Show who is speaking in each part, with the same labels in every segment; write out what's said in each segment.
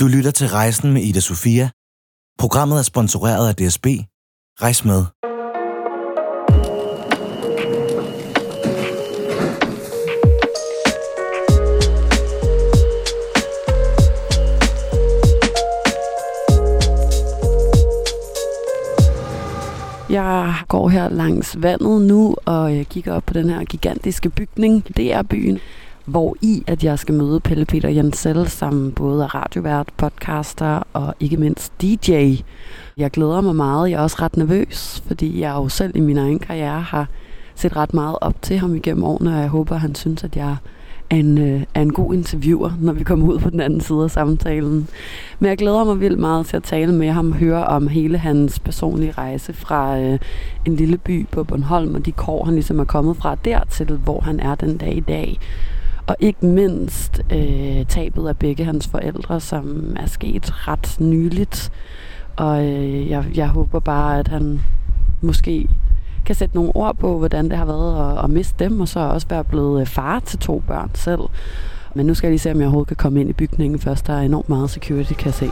Speaker 1: Du lytter til Rejsen med Ida Sofia. Programmet er sponsoreret af DSB. Rejs med.
Speaker 2: Jeg går her langs vandet nu, og øh, kigger op på den her gigantiske bygning. Det er byen, hvor i at jeg skal møde Pelle Peter Jensel, som både er radiovært, podcaster og ikke mindst DJ. Jeg glæder mig meget. Jeg er også ret nervøs, fordi jeg jo selv i min egen karriere har set ret meget op til ham igennem årene, og jeg håber, at han synes, at jeg er en, øh, er en god interviewer, når vi kommer ud på den anden side af samtalen. Men jeg glæder mig vildt meget til at tale med ham høre om hele hans personlige rejse fra øh, en lille by på Bornholm, og de kår, han ligesom er kommet fra dertil, hvor han er den dag i dag. Og ikke mindst øh, tabet af begge hans forældre, som er sket ret nyligt. Og øh, jeg, jeg håber bare, at han måske kan sætte nogle ord på, hvordan det har været at, at miste dem, og så også være blevet øh, far til to børn selv. Men nu skal jeg lige se, om jeg overhovedet kan komme ind i bygningen først. Der er enormt meget security, kan jeg se.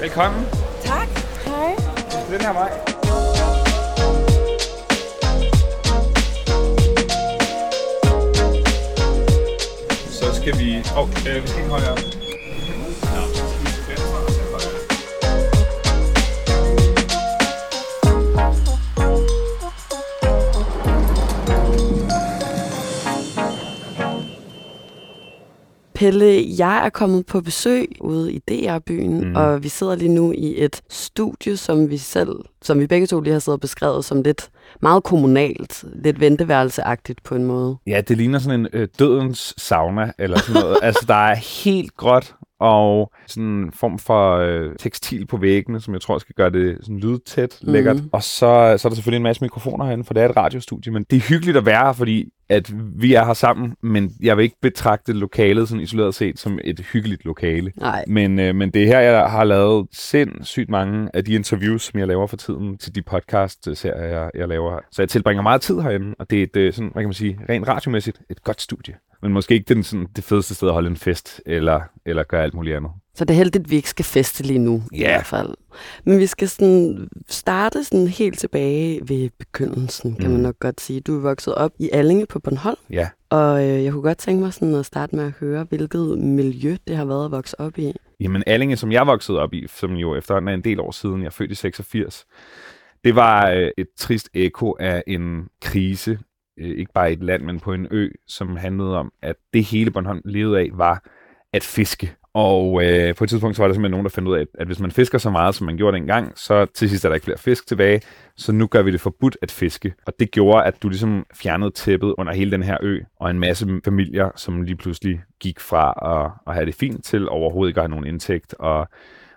Speaker 3: Velkommen. Her vej. Så skal vi... Åh, oh, øh, vi skal ikke højere.
Speaker 2: Pelle, jeg er kommet på besøg ude i DR-byen, mm. og vi sidder lige nu i et studie, som vi selv, som vi begge to lige har siddet og beskrevet som lidt meget kommunalt, lidt venteværelseagtigt på en måde.
Speaker 3: Ja, det ligner sådan en øh, dødens sauna, eller sådan noget. altså, der er helt gråt, og sådan en form for øh, tekstil på væggene, som jeg tror skal gøre det sådan lydtæt, lækkert.
Speaker 2: Mhm.
Speaker 3: Og så, så er der selvfølgelig en masse mikrofoner herinde, for det er et radiostudie, men det er hyggeligt at være her, fordi at vi er her sammen, men jeg vil ikke betragte lokalet sådan isoleret set som et hyggeligt lokale.
Speaker 2: Nej,
Speaker 3: Men, øh, men det er her, jeg har lavet sindssygt mange af de interviews, som jeg laver for tiden, til de podcast-serier, jeg, jeg laver. Så jeg tilbringer meget tid herinde, og det er et, øh, sådan, hvad kan man sige, rent radiomæssigt, et godt studie. Men måske ikke den, sådan, det fedeste sted at holde en fest, eller, eller gøre alt muligt andet.
Speaker 2: Så det er heldigt, at vi ikke skal feste lige nu, i
Speaker 3: Ja.
Speaker 2: hvert fald. Men vi skal sådan starte sådan helt tilbage ved begyndelsen, kan mm. man nok godt sige. Du er vokset op i Allinge på Bornholm,
Speaker 3: Ja.
Speaker 2: og øh, jeg kunne godt tænke mig sådan at starte med at høre, hvilket miljø det har været at vokse op i.
Speaker 3: Jamen Allinge, som jeg voksede op i, som jo efterhånden er en del år siden, jeg er født i 86, det var øh, et trist ekko af en krise, øh, ikke bare i et land, men på en ø, som handlede om, at det hele Bornholm levede af, var at fiske. Og øh, på et tidspunkt så var der simpelthen nogen, der fandt ud af, at, hvis man fisker så meget, som man gjorde dengang, så til sidst er der ikke flere fisk tilbage, så nu gør vi det forbudt at fiske. Og det gjorde, at du ligesom fjernede tæppet under hele den her ø, og en masse familier, som lige pludselig gik fra at, at have det fint til overhovedet ikke at have nogen indtægt, og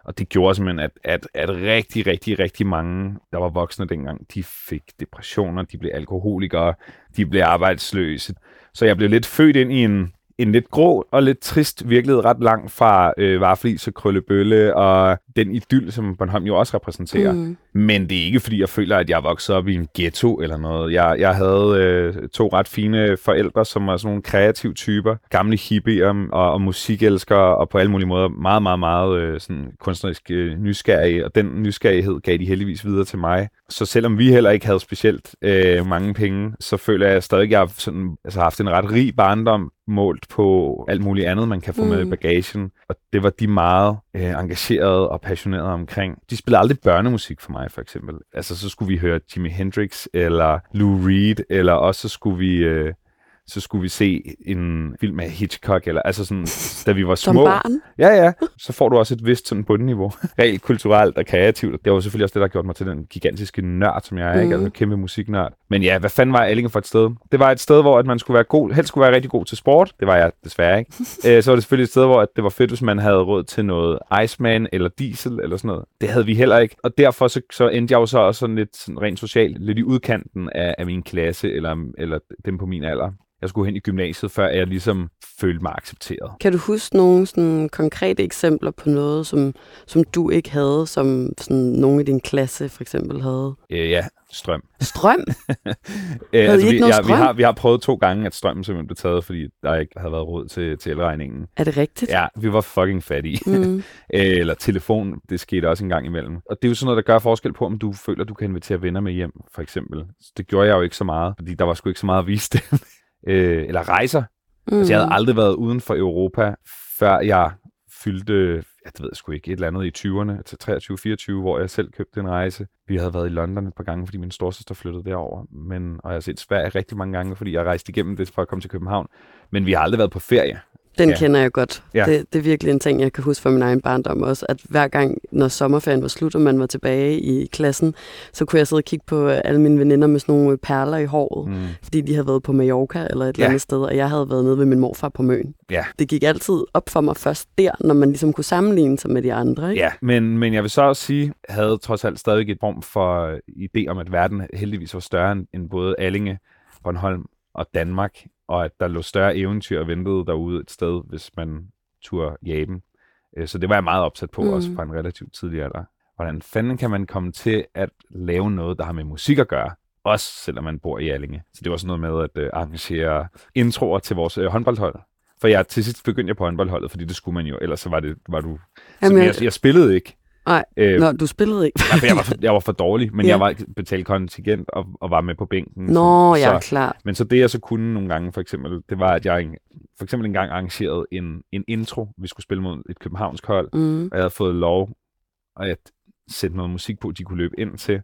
Speaker 3: og det gjorde simpelthen, at, at, at rigtig, rigtig, rigtig mange, der var voksne dengang, de fik depressioner, de blev alkoholikere, de blev arbejdsløse. Så jeg blev lidt født ind i en, en lidt grå og lidt trist virkelighed, ret langt fra øh, Varflis og Krøllebølle og den idyll, som Bornholm jo også repræsenterer.
Speaker 2: Mm.
Speaker 3: Men det er ikke, fordi jeg føler, at jeg er vokset op i en ghetto eller noget. Jeg, jeg havde øh, to ret fine forældre, som var sådan nogle kreative typer. Gamle hippier og, og musikelskere, og på alle mulige måder meget, meget, meget øh, sådan kunstnerisk øh, nysgerrige. Og den nysgerrighed gav de heldigvis videre til mig. Så selvom vi heller ikke havde specielt øh, mange penge, så føler jeg stadig, at jeg har sådan, altså, haft en ret rig barndom målt på alt muligt andet, man kan få mm. med i
Speaker 2: Mm.
Speaker 3: bagagen. Og det var de meget øh, engagerede og passionerede omkring. De spillede aldrig børnemusik for mig, for eksempel. Altså, så skulle vi høre Jimi Hendrix eller Lou Reed, eller også så skulle vi... Øh, så skulle vi se en film med Hitchcock, eller altså sådan, da vi var
Speaker 2: Som
Speaker 3: små.
Speaker 2: barn?
Speaker 3: Ja, ja. Så får du også et vist sådan bundniveau. Rent kulturelt og kreativt. Det var selvfølgelig også det, der gjorde mig til den gigantiske nørd, som jeg er, mm. ikke?
Speaker 2: Mhm.
Speaker 3: Altså kæmpe musiknørd. Men ja, hvad fanden var Allinge for et sted? Det var et sted, hvor at man skulle være god, helst skulle være rigtig god til sport. Det var jeg desværre ikke. Æ, så var det selvfølgelig et sted, hvor at det var fedt, hvis man havde råd til noget Iceman eller Diesel eller sådan noget. Det havde vi heller ikke. Og derfor så, så endte jeg jo så også sådan lidt sådan rent socialt, lidt i udkanten af, af min klasse eller, eller dem på min alder. Jeg skulle hen i gymnasiet, før jeg ligesom følte mig accepteret.
Speaker 2: Kan du huske nogle sådan, konkrete eksempler på noget, som, som du ikke havde, som sådan, nogen i din klasse for eksempel havde?
Speaker 3: Øh, ja, strøm.
Speaker 2: Strøm?
Speaker 3: Øh,
Speaker 2: ikke
Speaker 3: vi,
Speaker 2: noget
Speaker 3: ja, vi, har, vi har prøvet to gange, at strømmen simpelthen blev taget, fordi der ikke havde været råd til, til elregningen.
Speaker 2: Er det rigtigt?
Speaker 3: Ja, vi var fucking fattige.
Speaker 2: Mm.
Speaker 3: Øh, Eller telefon, det skete også en gang imellem. Og det er jo sådan noget, der gør forskel på, om du føler, du kan invitere venner med hjem, for eksempel. Så det gjorde jeg jo ikke så meget, fordi der var sgu ikke så meget at vise dem. Øh, eller rejser.
Speaker 2: Mm.
Speaker 3: Altså, jeg havde aldrig været uden for Europa, før jeg fyldte, ja, det ved jeg sgu ikke, et eller andet i 20'erne, til 23-24, hvor jeg selv købte en rejse. Vi havde været i London et par gange, fordi min storsøster flyttede derover, men, og jeg har set Sverige rigtig mange gange, fordi jeg rejste igennem det for at komme til København. Men vi har aldrig været på ferie.
Speaker 2: Den
Speaker 3: Ja.
Speaker 2: kender jeg godt.
Speaker 3: Ja.
Speaker 2: Det, det er virkelig en ting, jeg kan huske fra min egen barndom også, at hver gang, når sommerferien var slut, og man var tilbage i klassen, så kunne jeg sidde og kigge på øh, alle mine veninder med sådan nogle perler i håret, mm. Fordi de havde været på Mallorca eller et
Speaker 3: Ja.
Speaker 2: eller andet sted, og jeg havde været nede ved min morfar på Møn.
Speaker 3: Ja.
Speaker 2: Det gik altid op for mig først der, når man ligesom kunne sammenligne sig med de andre. Ikke?
Speaker 3: Ja, men, men jeg vil så også sige, jeg havde trods alt stadig et form for øh, idé om, at verden heldigvis var større end, end både Allinge, Bornholm og Danmark, og at der lå større eventyr og ventede derude et sted, hvis man turde jage dem. Øh, Så det var jeg meget opsat på,
Speaker 2: Mm.
Speaker 3: også fra en relativt tidlig alder. Hvordan fanden kan man komme til at lave noget, der har med musik at gøre? Også selvom man bor i Allinge. Så det var sådan noget med at øh, arrangere introer til vores øh, håndboldhold. For jeg til sidst begyndte jeg på håndboldholdet, fordi det skulle man jo, ellers så var, det, var du...
Speaker 2: Jamen, jeg,
Speaker 3: jeg spillede ikke.
Speaker 2: Nej,
Speaker 3: Øh,
Speaker 2: Nå, du spillede ikke.
Speaker 3: Nej, for jeg, var for, jeg var for dårlig, men
Speaker 2: Ja.
Speaker 3: jeg var betalt kontingent og, og var med på bænken.
Speaker 2: Nå,
Speaker 3: så,
Speaker 2: ja, klar.
Speaker 3: men så det, jeg så kunne nogle gange, for eksempel, det var, at jeg en- for eksempel en gang arrangerede en, en intro. Vi skulle spille mod et københavnsk hold,
Speaker 2: Mm.
Speaker 3: og jeg havde fået lov at sætte noget musik på, de kunne løbe ind til.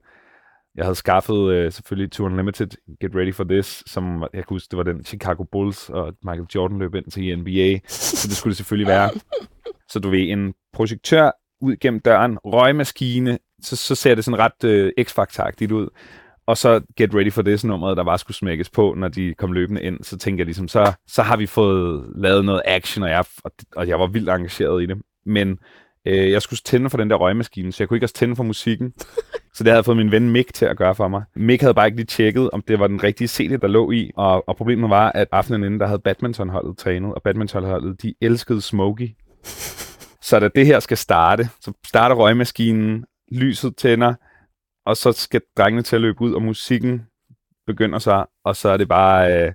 Speaker 3: Jeg havde skaffet øh, selvfølgelig To Unlimited, Get Ready for This, som jeg kan huske, det var den Chicago Bulls, og Michael Jordan løb ind til i NBA, så det skulle det selvfølgelig være. Så du ved, en projektør ud gennem døren, røgmaskine, så, så ser det sådan ret øh, x factor ud. Og så Get Ready for This nummeret, der bare skulle smækkes på, når de kom løbende ind, så tænker jeg ligesom, så, så har vi fået lavet noget action, og jeg, og, og jeg var vildt engageret i det. Men øh, jeg skulle tænde for den der røgmaskine, så jeg kunne ikke også tænde for musikken. Så det havde jeg fået min ven Mick til at gøre for mig. Mick havde bare ikke lige tjekket, om det var den rigtige CD, der lå i. Og, og problemet var, at aftenen inden, der havde badmintonholdet trænet, og badmintonholdet, de elskede Smokey. Så da det her skal starte, så starter røgmaskinen, lyset tænder, og så skal drengene til at løbe ud, og musikken begynder så, og så er det bare... Øh,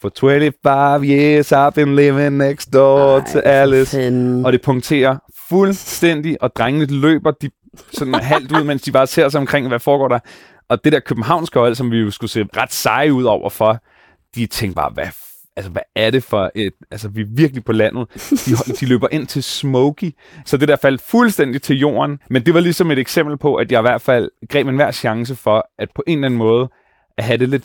Speaker 3: For 25 years I've been living next door
Speaker 2: Ej,
Speaker 3: to Alice.
Speaker 2: Fanden.
Speaker 3: Og det punkterer fuldstændig, og drengene løber de sådan halvt ud, mens de bare ser sig omkring, hvad foregår der. Og det der københavnske hold, som vi jo skulle se ret seje ud over for, de tænkte bare, hvad, altså, hvad er det for et... Altså, vi er virkelig på landet. De, de løber ind til Smokey. Så det der faldt fuldstændig til jorden. Men det var ligesom et eksempel på, at jeg i hvert fald greb en hver chance for, at på en eller anden måde, at have det lidt.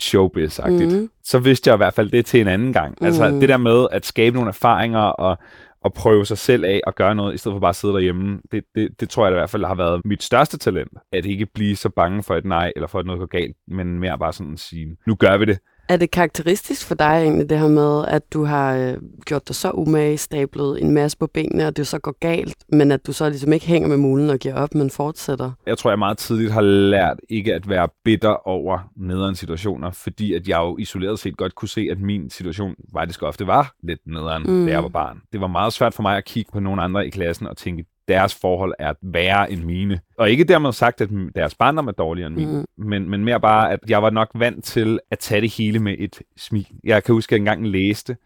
Speaker 2: Mhm.
Speaker 3: Mm. Så vidste jeg i hvert fald det til en anden gang. Mm. Altså det der med at skabe nogle erfaringer og, og prøve sig selv af og gøre noget, i stedet for bare at sidde derhjemme, det, det, det tror jeg i hvert fald har været mit største talent. At ikke blive så bange for et nej, eller for at noget går galt, men mere bare sådan at sige, nu gør vi det.
Speaker 2: Er det karakteristisk for dig egentlig det her med, at du har øh, gjort dig så umage, stablet en masse på benene, og det så går galt, men at du så ligesom ikke hænger med mulen og giver op, men fortsætter?
Speaker 3: Jeg tror, jeg meget tidligt har lært ikke at være bitter over nederen situationer, fordi at jeg jo isoleret set godt kunne se, at min situation faktisk ofte var lidt nederen,
Speaker 2: Mm.
Speaker 3: mm. da jeg var barn. Det var meget svært for mig at kigge på nogle andre i klassen og tænke, deres forhold er værre end mine. Og ikke dermed sagt, at deres barndom er dårligere end min,
Speaker 2: Mm.
Speaker 3: men, men mere bare, at jeg var nok vant til at tage det hele med et smil. Jeg kan huske, at jeg engang læste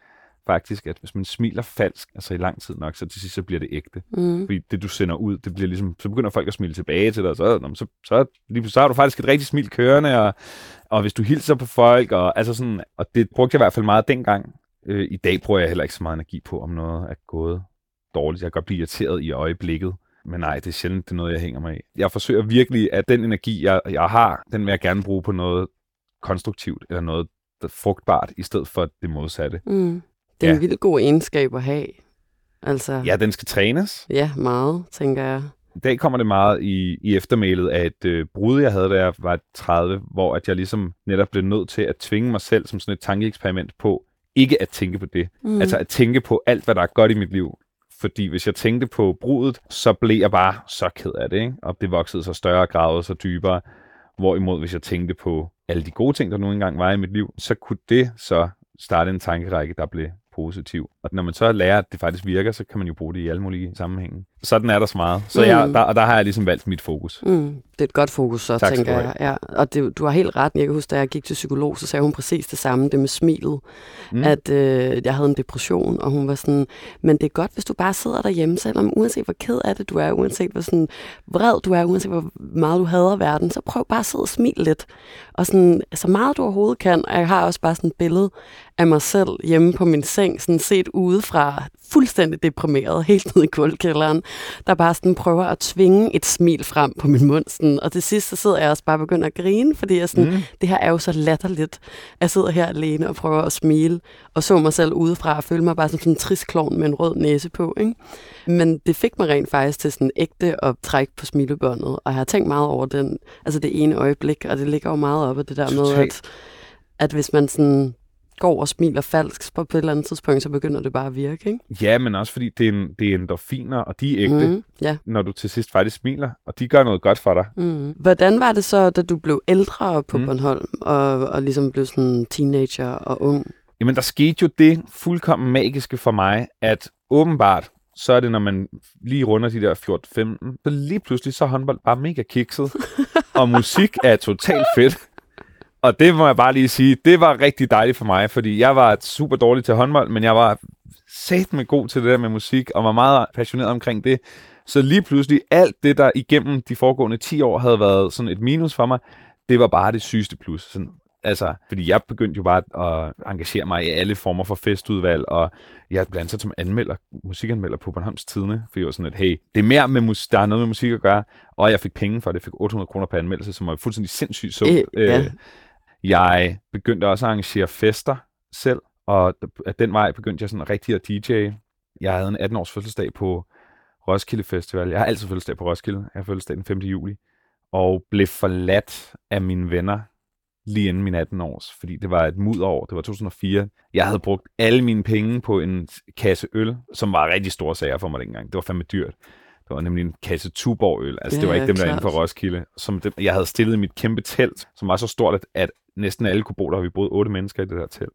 Speaker 3: faktisk, at hvis man smiler falsk, altså i lang tid nok, så til sidst så bliver det ægte.
Speaker 2: Mm.
Speaker 3: Fordi det, du sender ud, det bliver ligesom, så begynder folk at smile tilbage til dig, og så, så, så, lige, så har du faktisk et rigtigt smil kørende, og, og hvis du hilser på folk, og, altså sådan, og det brugte jeg i hvert fald meget dengang. Øh, I dag bruger jeg heller ikke så meget energi på, om noget er gået dårligt. Jeg kan godt blive irriteret i øjeblikket, men nej, det er sjældent, det er noget, jeg hænger mig i. Jeg forsøger virkelig, at den energi, jeg, jeg har, den vil jeg gerne bruge på noget konstruktivt, eller noget frugtbart, i stedet for det modsatte.
Speaker 2: Mm. Det er en
Speaker 3: Ja.
Speaker 2: vildt god egenskab at have. Altså,
Speaker 3: Ja, den skal trænes.
Speaker 2: ja meget, tænker jeg.
Speaker 3: I dag kommer det meget i, i eftermælet af et øh, brud, jeg havde, da jeg var 30, hvor at jeg ligesom netop blev nødt til at tvinge mig selv som sådan et tankeeksperiment på, ikke at tænke på det.
Speaker 2: Mm.
Speaker 3: Altså at tænke på alt, hvad der er godt i mit liv. Fordi hvis jeg tænkte på brudet, så blev jeg bare så ked af det, ikke? Og det voksede så større, gravede så dybere. Hvorimod hvis jeg tænkte på alle de gode ting, der nu engang var i mit liv, så kunne det så starte en tankerække, der blev positiv. Og når man så lærer, at det faktisk virker, så kan man jo bruge det i alle mulige sammenhænge. Sådan er der så meget. Så jeg,
Speaker 2: Mm.
Speaker 3: der, og der har jeg ligesom valgt mit fokus.
Speaker 2: Mm, det er et godt fokus, så
Speaker 3: Tak
Speaker 2: tænker jeg. Ja. Og det, du har helt ret. Jeg kan huske, da jeg gik til psykolog, så sagde hun præcis det samme, det med smilet.
Speaker 3: Mm.
Speaker 2: At øh, jeg havde en depression, og hun var sådan, men det er godt, hvis du bare sidder derhjemme, selvom uanset hvor ked af det du er, uanset hvor sådan vred du er, uanset hvor meget du hader verden, så prøv bare at sidde og smile lidt. Og sådan, så meget du overhovedet kan. Og jeg har også bare sådan et billede af mig selv hjemme på min seng, sådan set udefra, fuldstændig deprimeret, helt ned i gulvkælderen, der bare sådan prøver at tvinge et smil frem på min mund. Sådan. Og til sidst så sidder jeg også bare og begynder at grine, fordi jeg sådan,
Speaker 3: Mm.
Speaker 2: det her er jo så latterligt. Jeg sidder her alene og prøver at smile, og så mig selv udefra og føle mig bare som sådan en trist klovn med en rød næse på. Ikke? Men det fik mig rent faktisk til sådan ægte at trække på smilebåndet, og jeg har tænkt meget over den, altså det ene øjeblik, og det ligger jo meget op af det der med,
Speaker 3: Totalt.
Speaker 2: at, at hvis man sådan går og smiler falsk på et eller andet tidspunkt, så begynder det bare at virke, ikke?
Speaker 3: Ja, men også fordi det er, en, det er endorfiner, og de er ægte, mm.
Speaker 2: Ja.
Speaker 3: når du til sidst faktisk smiler, og de gør noget godt for dig.
Speaker 2: Mm. Hvordan var det så, da du blev ældre på
Speaker 3: mm.
Speaker 2: Bornholm, og, og ligesom blev sådan teenager og ung?
Speaker 3: Jamen, der skete jo det fuldkommen magiske for mig, at åbenbart, så er det, når man lige runder de der 14-15, så lige pludselig så er håndbold bare mega kikset, og musik er totalt fedt. Og det må jeg bare lige sige, det var rigtig dejligt for mig, fordi jeg var super dårlig til håndbold, men jeg var sat med god til det der med musik, og var meget passioneret omkring det. Så lige pludselig, alt det, der igennem de foregående 10 år havde været sådan et minus for mig, det var bare det sygeste plus. Sådan, altså, fordi jeg begyndte jo bare at engagere mig i alle former for festudvalg, og jeg blandt andet som anmelder, musikanmelder på Bornholms Tidene, for jeg var sådan, at hey, det er mere med mus- der er noget med musik at gøre, og jeg fik penge for det, jeg fik 800 kroner per anmeldelse, som var fuldstændig sindssygt så.
Speaker 2: Øh, ja.
Speaker 3: Jeg begyndte også at arrangere fester selv, og af den vej begyndte jeg sådan rigtig at DJ. Jeg havde en 18-års fødselsdag på Roskilde Festival. Jeg har altid fødselsdag på Roskilde. Jeg har fødselsdag den 5. juli. Og blev forladt af mine venner lige inden min 18 års, fordi det var et mudår. Det var 2004. Jeg havde brugt alle mine penge på en kasse øl, som var rigtig store sager for mig dengang. Det var fandme dyrt. Det var nemlig en kasse Tuborg øl. Altså,
Speaker 2: Ja,
Speaker 3: det var ikke dem, der er inde
Speaker 2: klart.
Speaker 3: på Roskilde. Som dem, jeg havde stillet i mit kæmpe telt, som var så stort, at, at næsten alle kunne bo der. Vi boede otte mennesker i det der telt.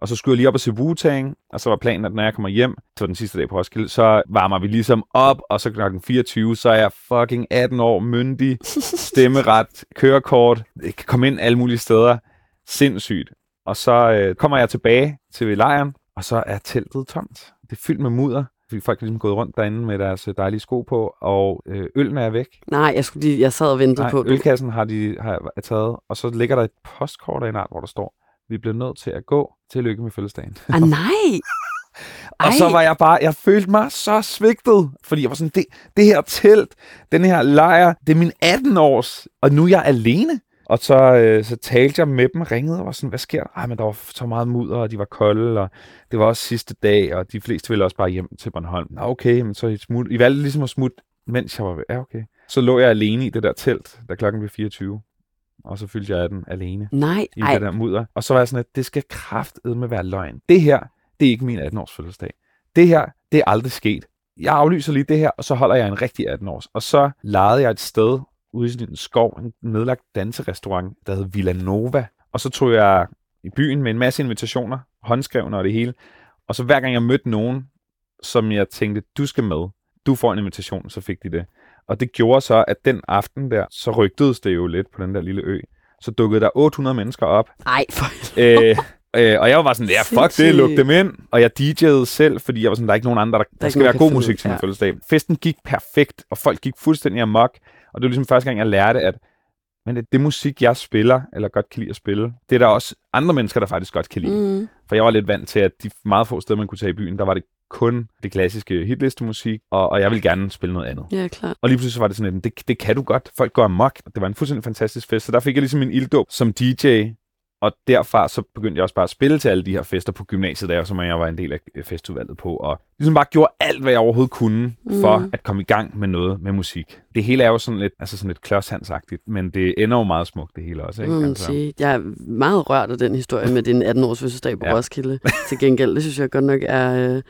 Speaker 3: Og så skulle jeg lige op og se Wu-Tang, og så var planen, at når jeg kommer hjem, var den sidste dag på Roskilde, så varmer vi ligesom op, og så klokken 24, så er jeg fucking 18 år, myndig, stemmeret, kørekort, jeg kan komme ind alle mulige steder. Sindssygt. Og så øh, kommer jeg tilbage til lejren, og så er teltet tomt. Det er fyldt med mudder, fordi folk er ligesom gået rundt derinde med deres øh, dejlige sko på, og øh, øllen er væk.
Speaker 2: Nej, jeg, skulle lige, jeg sad og ventede
Speaker 3: Nej,
Speaker 2: på,
Speaker 3: ølkassen har de har er taget, og så ligger der et postkort af en art, hvor der står, vi bliver nødt til at gå. Tillykke med fødselsdagen.
Speaker 2: Ah, nej!
Speaker 3: Og så var jeg bare, jeg følte mig så svigtet, fordi jeg var sådan, det, det her telt, den her lejr, det er min 18 års, og nu er jeg alene. Og så, øh, så talte jeg med dem, ringede og var sådan, hvad sker der? Ej, men der var så meget mudder, og de var kolde, og det var også sidste dag, og de fleste ville også bare hjem til Bornholm. Nå, okay, men så I, smut, I valgte ligesom at smutte, mens jeg var ved. Ja, okay. Så lå jeg alene i det der telt, da klokken blev 24. Og så fyldte jeg den alene
Speaker 2: Nej,
Speaker 3: i
Speaker 2: ej,
Speaker 3: det der mudder. Og så var jeg sådan, at det skal kraftedme være løgn. Det her, det er ikke min 18-års fødselsdag. Det her, det er aldrig sket. Jeg aflyser lige det her, og så holder jeg en rigtig 18-års. Og så lejede jeg et sted ude i sådan en skov, en nedlagt danserestaurant, der hed Villanova. Og så tog jeg i byen med en masse invitationer, håndskrevne og det hele. Og så hver gang jeg mødte nogen, som jeg tænkte, du skal med, du får en invitation, så fik de det. Og det gjorde så, at den aften der, så rygtedes det jo lidt på den der lille ø. Så dukkede der 800 mennesker op,
Speaker 2: ej, for
Speaker 3: øh, øh, og jeg var bare sådan, ja, fuck det,
Speaker 2: Sindssygt.
Speaker 3: luk dem ind. Og jeg DJ'ede selv, fordi jeg var sådan, der er ikke nogen andre, der, der, der skal være god musik til min
Speaker 2: ja.
Speaker 3: fødselsdag. Festen gik perfekt, og folk gik fuldstændig amok. Og det var ligesom første gang, jeg lærte, at men det, det musik, jeg spiller, eller godt kan lide at spille, det er der også andre mennesker, der faktisk godt kan lide. Mm. For jeg var lidt vant til, at de meget få steder, man kunne tage i byen, der var det kun det klassiske hitlistemusik, og, og jeg ville gerne spille noget andet.
Speaker 2: Ja, klart.
Speaker 3: Og lige pludselig så var det sådan, at det, det kan du godt. Folk går amok. Det var en fuldstændig fantastisk fest. Så der fik jeg ligesom en ilddåb som DJ. Og derfra så begyndte jeg også bare at spille til alle de her fester på gymnasiet, der som jeg var en del af festudvalget på. Og ligesom bare gjorde alt, hvad jeg overhovedet kunne for
Speaker 2: Mm.
Speaker 3: at komme i gang med noget med musik. Det hele er jo sådan lidt, altså sådan lidt klodshandsagtigt, men det ender jo meget smukt, det hele også. Ikke?
Speaker 2: man
Speaker 3: Altså,
Speaker 2: sige. Jeg er meget rørt af den historie med din 18-års fødselsdag på
Speaker 3: Ja.
Speaker 2: Roskilde til gengæld. Det synes jeg godt nok er... Øh...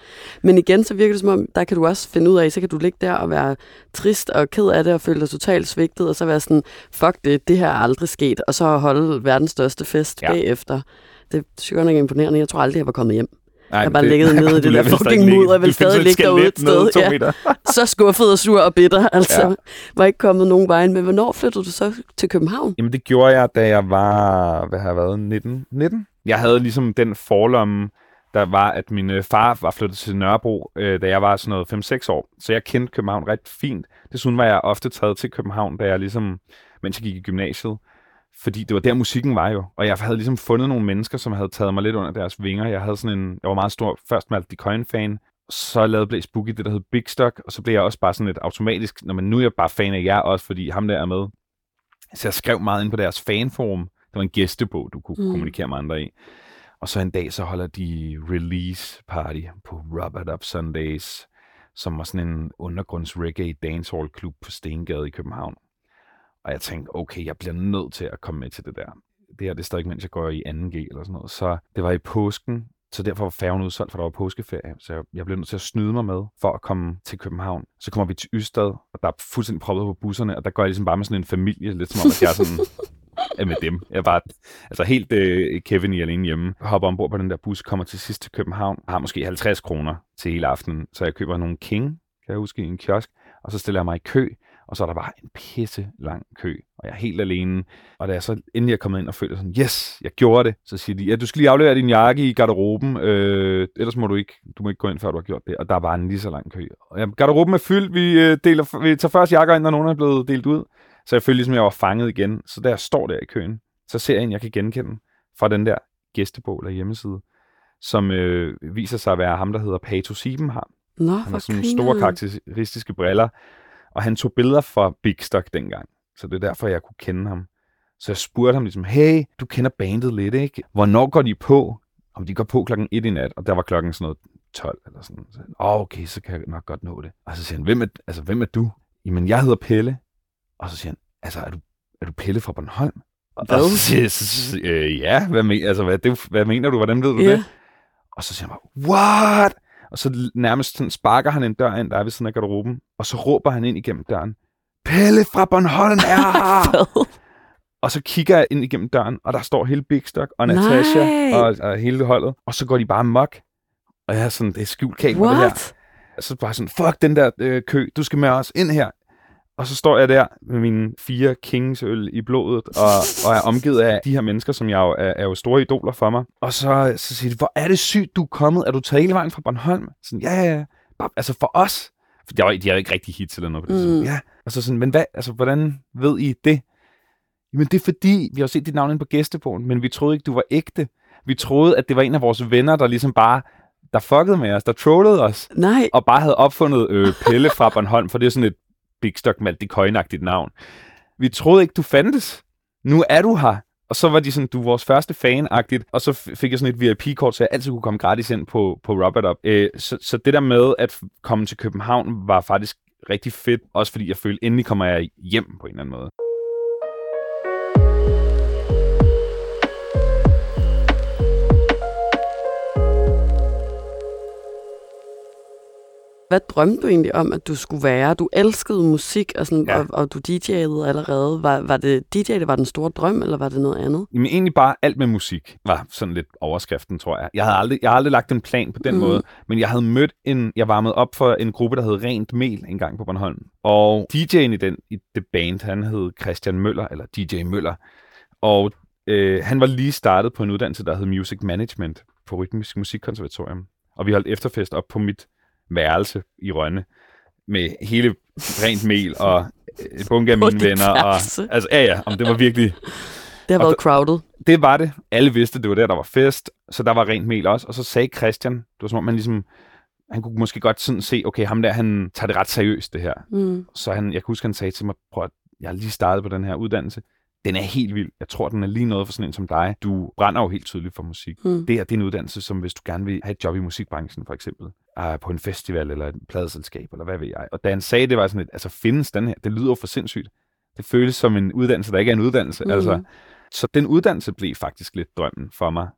Speaker 2: Men igen, så virker det som om, der kan du også finde ud af, så kan du ligge der og være trist og ked af det og føle dig totalt svigtet, og så være sådan, fuck det, det her er aldrig sket, og så holde verdens største fest
Speaker 3: ja.
Speaker 2: bagefter. Det synes jeg godt nok er imponerende. Jeg tror aldrig, jeg var kommet hjem.
Speaker 3: Nej,
Speaker 2: Jeg har bare ligget nede i det der fucking mudder, jeg vil stadig ligge derude et sted, ja. Så skuffet og sur og bitter. Altså,
Speaker 3: Ja.
Speaker 2: var ikke kommet nogen vej. Men hvornår flyttede du så til København?
Speaker 3: Jamen det gjorde jeg, da jeg var, hvad har jeg været, 19? 19? Jeg havde ligesom den forlomme, der var, at min øh, far var flyttet til Nørrebro, øh, da jeg var sådan noget 5-6 år. Så jeg kendte København ret fint. Desuden var jeg ofte taget til København, da jeg ligesom, mens jeg gik i gymnasiet. Fordi det var der musikken var jo. Og jeg havde ligesom fundet nogle mennesker, som havde taget mig lidt under deres vinger. Jeg havde sådan en, jeg var meget stor, først Malte Coin-fan, så lavede Blaze Boogie det, der hed Big Stock, og så blev jeg også bare sådan lidt automatisk, når man nu er jeg bare fan af jer også, fordi ham der er med. Så jeg skrev meget ind på deres fanforum. Det var en gæstebog, du kunne
Speaker 2: Mm.
Speaker 3: mm. kommunikere med andre i. Og så en dag, så holder de release party på Rub It Up Sundays, som var sådan en undergrunds reggae dancehall klub på Stengade i København. Og jeg tænkte, okay, jeg bliver nødt til at komme med til det der. Det her, det står ikke, mens jeg går i 2G eller sådan noget. Så det var i påsken, så derfor var færgen udsolgt, for der var påskeferie. Så jeg, jeg blev nødt til at snyde mig med for at komme til København. Så kommer vi til Ystad, og der er fuldstændig proppet på busserne, og der går jeg ligesom bare med sådan en familie, lidt som om, at jeg er sådan er med dem. Jeg var altså helt øh, Kevin i alene hjemme. Hopper ombord på den der bus, kommer til sidst til København, har måske 50 kroner til hele aftenen, så jeg køber nogle King, kan jeg huske, i en kiosk, og så stiller jeg mig i kø, og så er der bare en pisse lang kø, og jeg er helt alene. Og da jeg så endelig er kommet ind og føler sådan, yes, jeg gjorde det, så siger de, ja, du skal lige aflevere din jakke i garderoben, øh, ellers må du ikke, du må ikke gå ind, før du har gjort det. Og der var en lige så lang kø. Og ja, garderoben er fyldt, vi, øh, deler, vi tager først jakker ind, når nogen er blevet delt ud. Så jeg følte ligesom, jeg var fanget igen. Så da jeg står der i køen, så ser jeg en, jeg kan genkende fra den der gæstebog eller hjemmeside, som øh, viser sig at være ham, der hedder Pato Sieben har.
Speaker 2: Nå,
Speaker 3: Han har sådan
Speaker 2: grineren.
Speaker 3: store karakteristiske briller, og han tog billeder for Big Stock dengang. Så det er derfor, jeg kunne kende ham. Så jeg spurgte ham ligesom, hey, du kender bandet lidt, ikke? Hvornår går de på? Om de går på klokken 1 i nat, og der var klokken sådan noget 12 eller sådan. Så, oh, okay, så kan jeg nok godt nå det. Og så siger han, hvem er, altså, hvem er du? Jamen, jeg hedder Pelle. Og så siger han, altså, er du, er du Pelle fra Bornholm? Og
Speaker 2: Hvad?
Speaker 3: så siger jeg, så, så, øh, ja, hvad, men, altså, hvad, det, hvad mener du? Hvordan ved du
Speaker 2: Ja.
Speaker 3: det? Og så siger han bare, what? Og så nærmest sådan sparker han en dør ind, der er ved siden af garderoben, og så råber han ind igennem døren, Pelle fra Bornholm er her! Og så kigger jeg ind igennem døren, og der står hele Big Stock og. Natasha og, og hele holdet, og så går de bare mok. Og jeg er sådan, det er skjult kamera, det her. Og så bare sådan, fuck den der øh, kø, du skal med os ind her. Og så står jeg der med mine fire Kingsøl i blodet, og, og er omgivet af de her mennesker, som jeg jo er, er jo store idoler for mig. Og så, så siger de, hvor er det sygt, du er kommet? Er du taget hele vejen fra Bornholm? Sådan, ja, ja, ja. Bare, altså for os. For de har, de jo ikke rigtig hits eller noget på det.
Speaker 2: Mm.
Speaker 3: Mm. Ja. Og så sådan, men hvad, altså, hvordan ved I det? Jamen det er fordi, vi har set dit navn inde på gæstebogen, men vi troede ikke, du var ægte. Vi troede, at det var en af vores venner, der ligesom bare, der fuckede med os, der trollede os
Speaker 2: Nej.
Speaker 3: og bare havde opfundet øh, Pelle fra Bornholm, for det er sådan et Big Stock Malte Coin-agtigt navn. Vi troede ikke, du fandtes. Nu er du her. Og så var de sådan, du er vores første fan-agtigt, og så fik jeg sådan et VIP-kort, så jeg altid kunne komme gratis ind på, på Robert Up. Øh, så, så det der med at komme til København var faktisk rigtig fedt, også fordi jeg følte, endelig kommer jeg hjem på en eller anden måde.
Speaker 2: Hvad drømte du egentlig om, at du skulle være? Du elskede musik, og, sådan,
Speaker 3: Ja.
Speaker 2: og, og du DJ'ede allerede. Var, var det DJ, det var den store drøm, eller var det noget andet?
Speaker 3: Jamen egentlig bare alt med musik var sådan lidt overskriften, tror jeg. Jeg havde aldrig, jeg havde aldrig lagt en plan på den mm. måde, men jeg havde mødt en, jeg varmede op for en gruppe, der hed Rent Mel en gang på Bornholm. Og DJ'en i den, i det band, han hed Christian Møller, eller DJ Møller. Og øh, han var lige startet på en uddannelse, der hed Music Management på Rytmisk Musikkonservatorium. Og vi holdt efterfest op på mit værelse i Rønne med hele rent mel og øh, bunke af mine venner. Og, altså, ja, ja, om det var virkelig
Speaker 2: Det har
Speaker 3: Og
Speaker 2: været crowded.
Speaker 3: det var det. Alle vidste, det var der, der var fest, så der var rent mel også. Og så sagde Christian, det var som om, man ligesom, han kunne måske godt sådan se, okay, ham der, han tager det ret seriøst, det her.
Speaker 2: Mm.
Speaker 3: Så han, jeg kan huske, han sagde til mig, prøv at, jeg har lige startet på den her uddannelse. Den er helt vild. Jeg tror, den er lige noget for sådan en som dig. Du brænder jo helt tydeligt for musik.
Speaker 2: Mm.
Speaker 3: Det her, det er en uddannelse, som hvis du gerne vil have et job i musikbranchen, for eksempel, uh, på en festival eller et pladeselskab, eller hvad ved jeg. Og da han sagde, det var sådan et, altså findes den her, det lyder jo for sindssygt. Det føles som en uddannelse, der ikke er en uddannelse. Mm. Altså, så den uddannelse blev faktisk lidt drømmen for mig,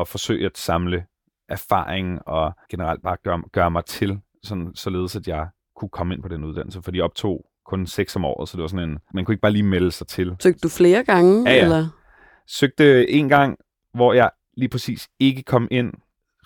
Speaker 3: at forsøge at samle erfaring og generelt bare gøre, gøre mig til, sådan, således at jeg kunne komme ind på den uddannelse, for de optog kun seks om året, så det var sådan en, man kunne ikke bare lige melde sig til.
Speaker 2: Søgte du flere gange?
Speaker 3: Ja, ja.
Speaker 2: Eller?
Speaker 3: Søgte en gang, hvor jeg lige præcis ikke kom ind,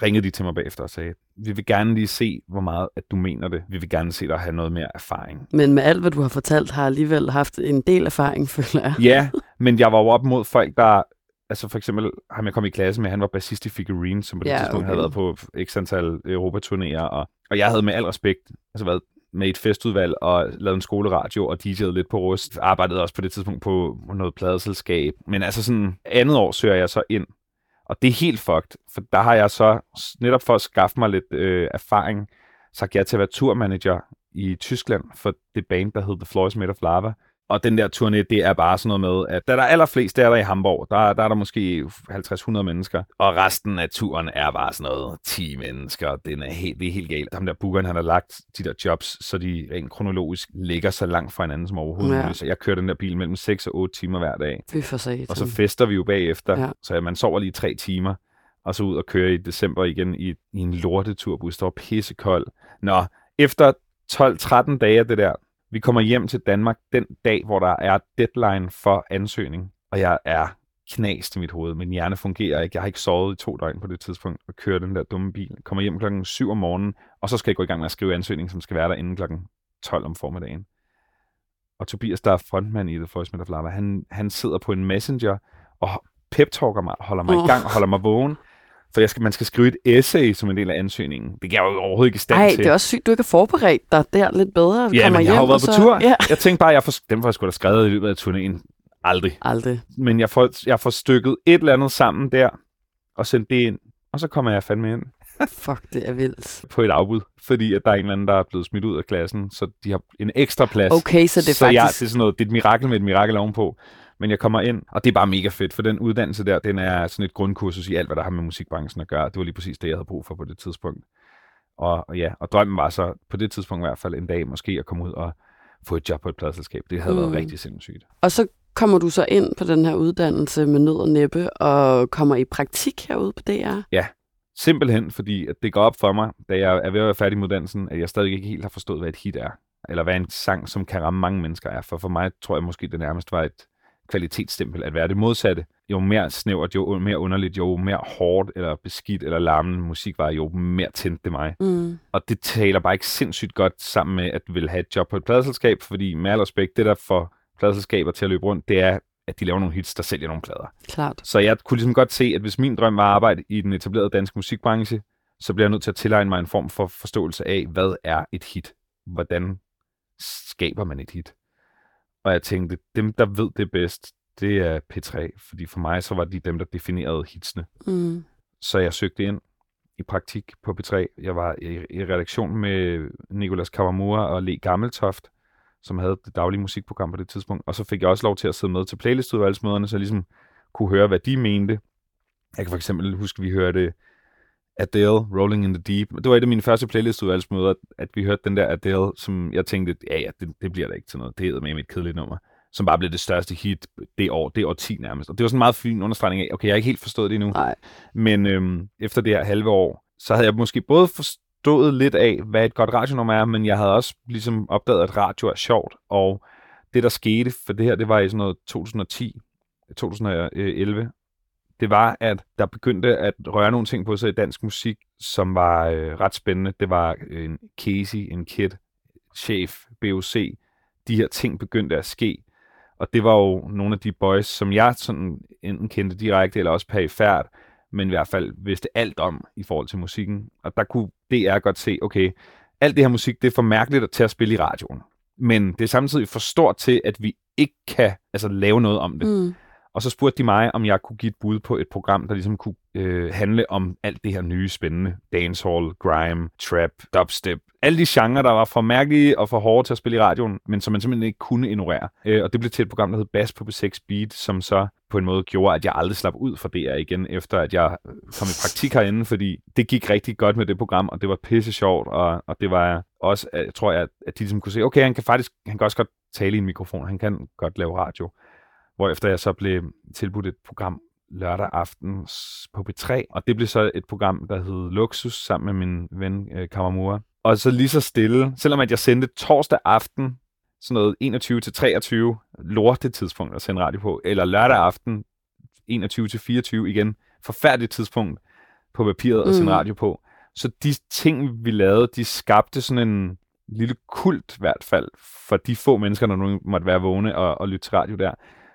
Speaker 3: ringede de til mig bagefter og sagde, vi vil gerne lige se, hvor meget at du mener det. Vi vil gerne se dig have noget mere erfaring.
Speaker 2: Men med alt, hvad du har fortalt, har alligevel haft en del erfaring, føler jeg.
Speaker 3: Ja, men jeg var jo op mod folk, der... Altså for eksempel ham jeg kom i klasse med, han var bassist i Figurine, som på det
Speaker 2: Ja,
Speaker 3: tidspunkt
Speaker 2: okay.
Speaker 3: havde været på x antal Europaturnéer, og, og jeg havde med al respekt altså været med et festudvalg og lavet en skoleradio og DJ'ede lidt på rust. Arbejdede også på det tidspunkt på noget pladeselskab. Men altså sådan andet år søger jeg så ind. Og det er helt fucked, for der har jeg så netop for at skaffe mig lidt øh, erfaring, sagt ja til at være turmanager i Tyskland for det band, der hed The Floor is Made of Lava. Og den der turné, det er bare sådan noget med, at da der er allerflest, det er der i Hamburg, der, der er der måske 50-100 mennesker, og resten af turen er bare sådan noget 10 mennesker. Den er helt, det er helt galt. Ham der bookeren, han har lagt de der jobs, så de rent kronologisk ligger så langt fra hinanden som overhovedet
Speaker 2: Ja.
Speaker 3: Så jeg kører den der bil mellem 6 og 8 timer hver dag.
Speaker 2: Fy for satan.
Speaker 3: Og så fester vi jo bagefter,
Speaker 2: Ja.
Speaker 3: ja. så man sover lige tre timer, og så ud og køre i december igen i, i en lorteturbus, der var pissekold. Nå, efter 12-13 dage af det der, vi kommer hjem til Danmark den dag, hvor der er deadline for ansøgning, og jeg er knast i mit hoved. Min hjerne fungerer ikke. Jeg har ikke sovet i to døgn på det tidspunkt og kører den der dumme bil. Kommer hjem klokken 7 om morgenen, og så skal jeg gå i gang med at skrive ansøgning, som skal være der inden klokken 12 om formiddagen. Og Tobias, der er frontmand i The Voice of Lava, han, han sidder på en messenger og pep-talker mig, holder mig
Speaker 2: Åh.
Speaker 3: i gang, holder mig vågen. For jeg skal, man skal skrive et essay som en del af ansøgningen. Det kan jeg jo overhovedet ikke i stand
Speaker 2: Ej,
Speaker 3: til.
Speaker 2: det er også sygt, du ikke har forberedt dig der lidt bedre.
Speaker 3: Ja, men jeg har jo
Speaker 2: hjem,
Speaker 3: været
Speaker 2: og
Speaker 3: på
Speaker 2: så-
Speaker 3: tur.
Speaker 2: Ja.
Speaker 3: Jeg tænkte bare, jeg får, dem får jeg sgu da skrevet i løbet af turnéen. Aldrig.
Speaker 2: Aldrig.
Speaker 3: Men jeg får, jeg får stykket et eller andet sammen der, og sendt det ind. Og så kommer jeg fandme ind
Speaker 2: Fuck, det er vildt.
Speaker 3: på et afbud, fordi at der er en eller anden, der er blevet smidt ud af klassen, så de har en ekstra plads.
Speaker 2: Okay, så det er
Speaker 3: så jeg,
Speaker 2: faktisk...
Speaker 3: det er sådan noget, det er et mirakel med et mirakel ovenpå. Men jeg kommer ind, og det er bare mega fedt, for den uddannelse der, den er sådan et grundkursus i alt, hvad der har med musikbranchen at gøre. Det var lige præcis det, jeg havde brug for på det tidspunkt. Og, og ja, og drømmen var så på det tidspunkt i hvert fald en dag måske at komme ud og få et job på et pladselskab. Det havde mm. Været rigtig sindssygt.
Speaker 2: Og så kommer du så ind på den her uddannelse med nød og næppe, og kommer i praktik herude på DR.
Speaker 3: Simpelthen fordi, at det går op for mig, da jeg er ved at være færdig med uddannelsen, at jeg stadig ikke helt har forstået, hvad et hit er. Eller hvad en sang, som kan ramme mange mennesker er. For for mig tror jeg måske, det nærmest var et kvalitetsstempel at være det modsatte. Jo mere snævert, jo mere underligt, jo mere hårdt eller beskidt eller larmende musik var, jo mere tændte det mig.
Speaker 2: Mm.
Speaker 3: Og det taler bare ikke sindssygt godt sammen med, at vil have et job på et pladeselskab, fordi med al respekt, det der får pladeselskaber til at løbe rundt, det er, at de laver nogle hits, der sælger nogle plader.
Speaker 2: Klart.
Speaker 3: Så jeg kunne ligesom godt se, at hvis min drøm var at arbejde i den etablerede danske musikbranche, så bliver jeg nødt til at tilegne mig en form for forståelse af, hvad er et hit? Hvordan skaber man et hit? Og jeg tænkte, dem der ved det bedst, det er P3, fordi for mig så var de dem, der definerede hitsene.
Speaker 2: Mm.
Speaker 3: Så jeg søgte ind i praktik på P3. Jeg var i, i redaktion med Nicolas Kawamura og Le Gammeltoft, som havde det daglige musikprogram på det tidspunkt. Og så fik jeg også lov til at sidde med til playlistudvalgsmøderne, så jeg ligesom kunne høre, hvad de mente. Jeg kan for eksempel huske, at vi hørte Adele, Rolling in the Deep. Det var et af mine første playlistudvalgsmøder, at vi hørte den der Adele, som jeg tænkte, ja, ja, det, det bliver da ikke til noget. Det er med et kedeligt nummer som bare blev det største hit det år, det år 10 nærmest. Og det var sådan en meget fin understregning af, okay, jeg har ikke helt forstået det endnu,
Speaker 2: Nej.
Speaker 3: men øhm, efter det her halve år, så havde jeg måske både forstået lidt af, hvad et godt radionummer er, men jeg havde også ligesom opdaget, at radio er sjovt, og det der skete, for det her, det var i sådan noget 2010, 2011, det var, at der begyndte at røre nogle ting på sig i dansk musik, som var øh, ret spændende. Det var øh, en Casey, en Kid, Chef, BOC. De her ting begyndte at ske. Og det var jo nogle af de boys, som jeg sådan enten kendte direkte eller også perifært, men i hvert fald vidste alt om i forhold til musikken. Og der kunne DR godt se, okay, alt det her musik, det er for mærkeligt til at spille i radioen. Men det er samtidig for stort til, at vi ikke kan altså, lave noget om det.
Speaker 2: Mm.
Speaker 3: Og så spurgte de mig, om jeg kunne give et bud på et program, der ligesom kunne øh, handle om alt det her nye spændende. Dancehall, grime, trap, dubstep. Alle de genrer, der var for mærkelige og for hårde til at spille i radioen, men som man simpelthen ikke kunne ignorere. Øh, og det blev til et program, der hed Bass på B6 Beat, som så på en måde gjorde, at jeg aldrig slap ud fra DR igen, efter at jeg øh, kom i praktik herinde, fordi det gik rigtig godt med det program, og det var pisse sjovt, og, og det var også, at jeg tror, jeg, at de ligesom kunne se, okay, han kan faktisk, han kan også godt tale i en mikrofon, han kan godt lave radio hvorefter jeg så blev tilbudt et program lørdag aften på P3, og det blev så et program, der hed Luxus, sammen med min ven øh, Kawamura. Og så lige så stille, selvom at jeg sendte torsdag aften, sådan noget 21 til 23, lorte tidspunkt at sende radio på, eller lørdag aften, 21 til 24 igen, forfærdeligt tidspunkt på papiret og
Speaker 2: Mm.
Speaker 3: radio på. Så de ting, vi lavede, de skabte sådan en lille kult i hvert fald for de få mennesker, der nu måtte være vågne og, og lytte til radio der,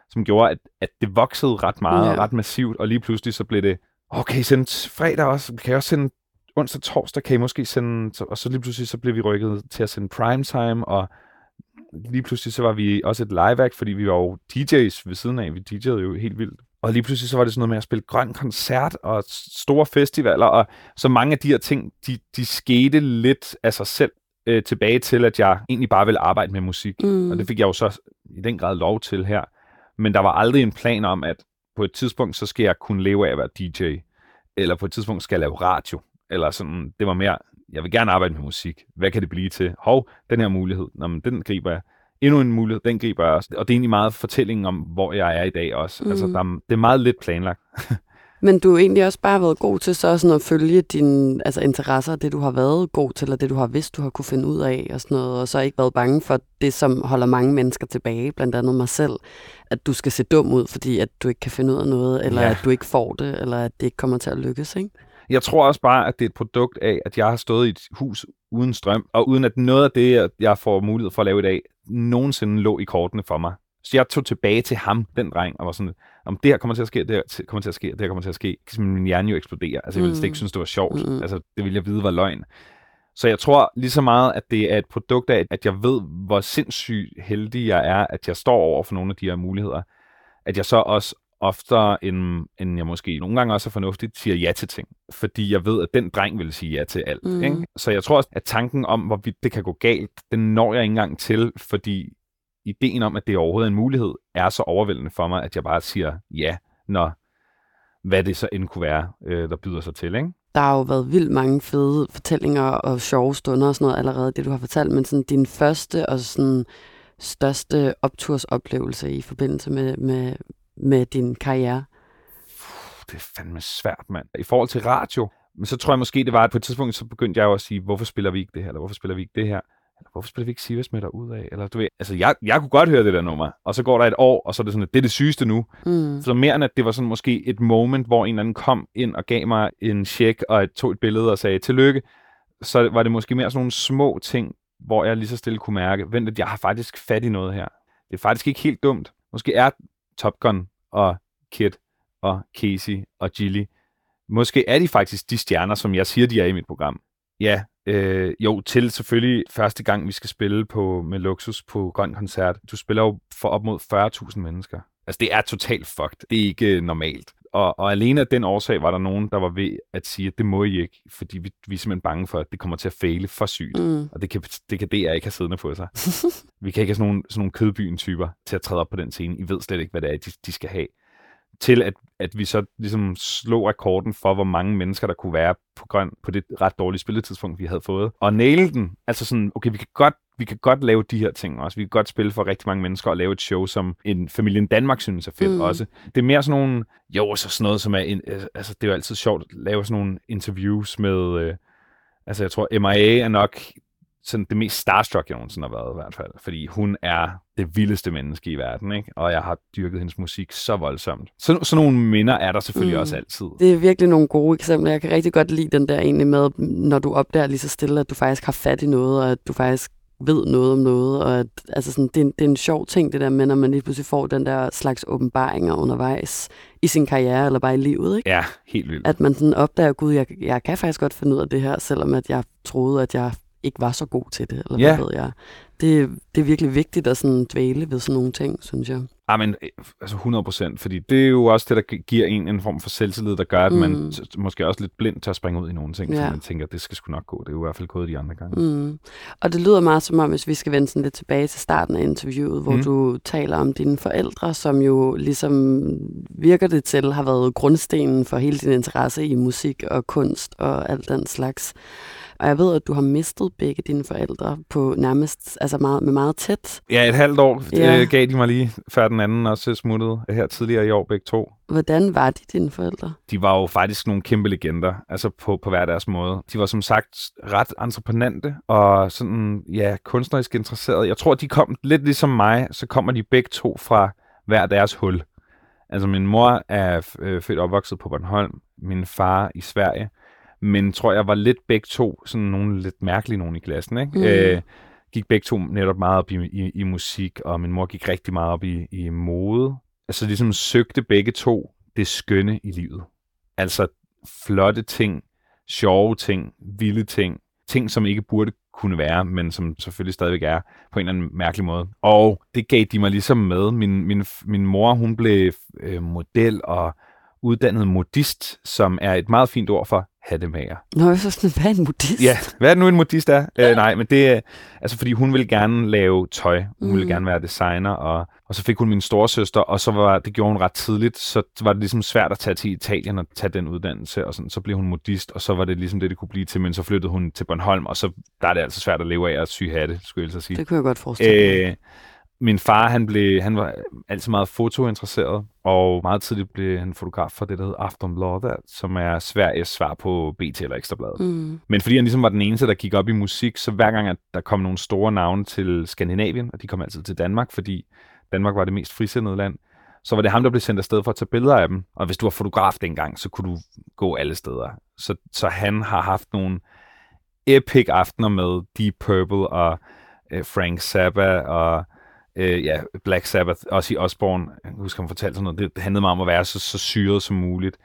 Speaker 3: som gjorde, at, at det voksede ret meget,
Speaker 2: Ja.
Speaker 3: ja. ret massivt, og lige pludselig så blev det, okay, sende t- fredag også, kan jeg også sende onsdag, torsdag, kan I måske sende, og så lige pludselig så blev vi rykket til at sende primetime, og lige pludselig så var vi også et live fordi vi var jo DJ's ved siden af, vi DJ'ede jo helt vildt. Og lige pludselig så var det sådan noget med at spille grøn koncert og store festivaler, og så mange af de her ting, de, de skete lidt af sig selv øh, tilbage til, at jeg egentlig bare ville arbejde med musik.
Speaker 2: Mm.
Speaker 3: Og det fik jeg jo så i den grad lov til her. Men der var aldrig en plan om, at på et tidspunkt, så skal jeg kunne leve af at være DJ. Eller på et tidspunkt skal jeg lave radio. Eller sådan, det var mere, jeg vil gerne arbejde med musik. Hvad kan det blive til? Hov, den her mulighed. Nå, men den griber jeg. Endnu en mulighed, den griber jeg også. Og det er egentlig meget fortællingen om, hvor jeg er i dag også. Mm. Altså,
Speaker 2: Mm.
Speaker 3: der, er- det er meget lidt planlagt.
Speaker 2: Men du har egentlig også bare været god til så sådan at følge dine altså, interesser, det du har været god til, og det du har vidst, du har kunne finde ud af og sådan noget, og så ikke været bange for det, som holder mange mennesker tilbage, blandt andet mig selv, at du skal se dum ud, fordi at du ikke kan finde ud af noget, eller
Speaker 3: Ja.
Speaker 2: at du ikke får det, eller at det ikke kommer til at lykkes, ikke?
Speaker 3: Jeg tror også bare, at det er et produkt af, at jeg har stået i et hus uden strøm, og uden at noget af det, jeg- jeg får mulighed for at lave i dag, nogensinde lå i kortene for mig. Så jeg tog tilbage til ham, den dreng, og var sådan, om det her kommer til at ske, det her kommer til at ske, det her kommer til at ske. Så min hjerne jo eksploderer. Altså, jeg ville slet ikke
Speaker 2: Mm.
Speaker 3: synes, det var sjovt.
Speaker 2: Mm.
Speaker 3: Altså, det ville jeg vide var løgn. Så jeg tror lige så meget, at det er et produkt af, at jeg ved, hvor sindssygt heldig jeg er, at jeg står over for nogle af de her muligheder. At jeg så også oftere, end, end jeg måske nogle gange også er fornuftigt, siger ja til ting. Fordi jeg ved, at den dreng vil sige ja til alt. Mm. Ikke? Så jeg tror også, at tanken om, hvorvidt det kan gå galt, den når jeg ikke engang til, fordi ideen om, at det overhovedet er en mulighed, er så overvældende for mig, at jeg bare siger ja, når hvad det så end kunne være, øh, der byder sig til. Ikke?
Speaker 2: Der har jo været vildt mange fede fortællinger og sjove stunder og sådan noget allerede, det du har fortalt, men sådan din første og sådan største optursoplevelse i forbindelse med, med, med din karriere.
Speaker 3: det er fandme svært, mand. I forhold til radio, men så tror jeg måske, det var, at på et tidspunkt, så begyndte jeg jo at sige, hvorfor spiller vi ikke det her, eller hvorfor spiller vi ikke det her, eller hvorfor spiller vi ikke Sivas med ud af, eller du ved, altså jeg, jeg kunne godt høre det der nummer, og så går der et år, og så er det sådan, at det er det sygeste nu.
Speaker 2: Mm.
Speaker 3: Så mere end at det var sådan måske et moment, hvor en eller anden kom ind og gav mig en check, og et, tog et billede og sagde tillykke, så var det måske mere sådan nogle små ting, hvor jeg lige så stille kunne mærke, vent lidt, jeg har faktisk fat i noget her. Det er faktisk ikke helt dumt. Måske er Top Gun og Kid og Casey og Gilly, måske er de faktisk de stjerner, som jeg siger, de er i mit program. Ja, øh, jo, til selvfølgelig første gang, vi skal spille på med Luxus på Grøn Koncert. Du spiller jo for op mod 40.000 mennesker. Altså, det er totalt fucked. Det er ikke øh, normalt. Og, og alene af den årsag var der nogen, der var ved at sige, at det må I ikke, fordi vi, vi er simpelthen bange for, at det kommer til at fejle for sygt.
Speaker 2: Mm.
Speaker 3: Og det kan, det kan DR ikke have siddende på sig. Vi kan ikke have sådan nogle, sådan nogle kødbyen-typer til at træde op på den scene. I ved slet ikke, hvad det er, de, de skal have. Til at, at vi så ligesom slog rekorden for, hvor mange mennesker, der kunne være på grøn på det ret dårlige spilletidspunkt, vi havde fået. Og naile den. Altså sådan, okay, vi kan godt vi kan godt lave de her ting også. Vi kan godt spille for rigtig mange mennesker og lave et show, som en familien Danmark synes er fedt
Speaker 2: Mm.
Speaker 3: mm. også. Det er mere sådan nogle, jo, så sådan noget, som er, en, altså det er jo altid sjovt at lave sådan nogle interviews med, øh, altså jeg tror, MIA er nok sådan det mest starstruck, jeg nogensinde har været i hvert fald. Fordi hun er det vildeste menneske i verden, ikke? Og jeg har dyrket hendes musik så voldsomt. Så, sådan nogle minder er der selvfølgelig
Speaker 2: Mm.
Speaker 3: også altid.
Speaker 2: Det er virkelig nogle gode eksempler. Jeg kan rigtig godt lide den der egentlig med, når du opdager lige så stille, at du faktisk har fat i noget, og at du faktisk ved noget om noget. Og at, altså sådan, det, er en, det er en sjov ting, det der med, når man lige pludselig får den der slags åbenbaringer undervejs i sin karriere, eller bare i livet. Ikke?
Speaker 3: Ja, helt vildt.
Speaker 2: At man sådan opdager, gud, jeg, jeg kan faktisk godt finde ud af det her, selvom at jeg troede, at jeg ikke var så god til det, eller
Speaker 3: Ja.
Speaker 2: hvad ved jeg. Det, det er virkelig vigtigt at sådan dvæle ved sådan nogle ting, synes jeg.
Speaker 3: Ja, men øh, altså 100 procent, fordi det er jo også det, der gi- giver en en form for selvtillid, der gør, at mm. Man måske også lidt blind tør springe ud i nogle ting, ja. Så man tænker, det skal sgu nok gå. Det er jo i hvert fald gået de andre gange.
Speaker 2: Mm. Og det lyder meget som om, hvis vi skal vende sådan lidt tilbage til starten af interviewet, hvor
Speaker 3: mm.
Speaker 2: du taler om dine forældre, som jo ligesom virker det til, har været grundstenen for hele din interesse i musik og kunst og alt den slags. Og jeg ved, at du har mistet begge dine forældre på nærmest, altså meget, med meget tæt.
Speaker 3: Ja, et halvt år
Speaker 2: Ja.
Speaker 3: øh, gav de mig lige, før den anden også smuttede her tidligere i år, begge to.
Speaker 2: Hvordan var de dine forældre?
Speaker 3: De var jo faktisk nogle kæmpe legender, altså på, på hver deres måde. De var som sagt ret entreprenante og sådan, ja, kunstnerisk interesserede. Jeg tror, de kom lidt ligesom mig, så kommer de begge to fra hver deres hul. Altså, min mor er øh, født og opvokset på Bornholm, min far i Sverige, men tror jeg var lidt begge to sådan nogle lidt mærkelige nogen i klassen, ikke?
Speaker 2: Mm.
Speaker 3: Øh, gik begge to netop meget op i, i, i musik, og min mor gik rigtig meget op i, i mode. Altså ligesom søgte begge to det skønne i livet. Altså flotte ting, sjove ting, vilde ting, ting, som ikke burde kunne være, men som selvfølgelig stadigvæk er på en eller anden mærkelig måde. Og det gav de mig ligesom med. Min, min, min mor, hun blev øh, model og uddannet modist, som er et meget fint ord for hattemager.
Speaker 2: Nå, jeg så sådan, hvad er en modist?
Speaker 3: Ja, hvad er det nu en modist er? Øh, nej, men det er, altså fordi hun ville gerne lave tøj. Hun ville
Speaker 2: Mm.
Speaker 3: gerne være designer, og, og så fik hun min storesøster, og så var det gjorde hun ret tidligt, så var det ligesom svært at tage til Italien og tage den uddannelse, og sådan, så blev hun modist, og så var det ligesom det, det kunne blive til, men så flyttede hun til Bornholm, og så der er det altså svært at leve af at sy hatte, skulle jeg så sige.
Speaker 2: Det kunne jeg godt forestille mig.
Speaker 3: Øh, min far, han, blev, han var altid meget fotointeresseret, og meget tidligt blev han fotograf for det, der hedder Aftonbladet, som er Sveriges svar på BT eller Ekstrabladet.
Speaker 2: Mm.
Speaker 3: Men fordi han ligesom var den eneste, der gik op i musik, så hver gang, at der kom nogle store navne til Skandinavien, og de kom altid til Danmark, fordi Danmark var det mest frisindede land, så var det ham, der blev sendt afsted for at tage billeder af dem. Og hvis du var fotograf dengang, så kunne du gå alle steder. Så, så han har haft nogle epic aftener med Deep Purple og øh, Frank Zappa og øh, ja, Black Sabbath, også i Osborne. Jeg husker, han fortalte sådan noget. Det handlede meget om at være så, så syret som muligt.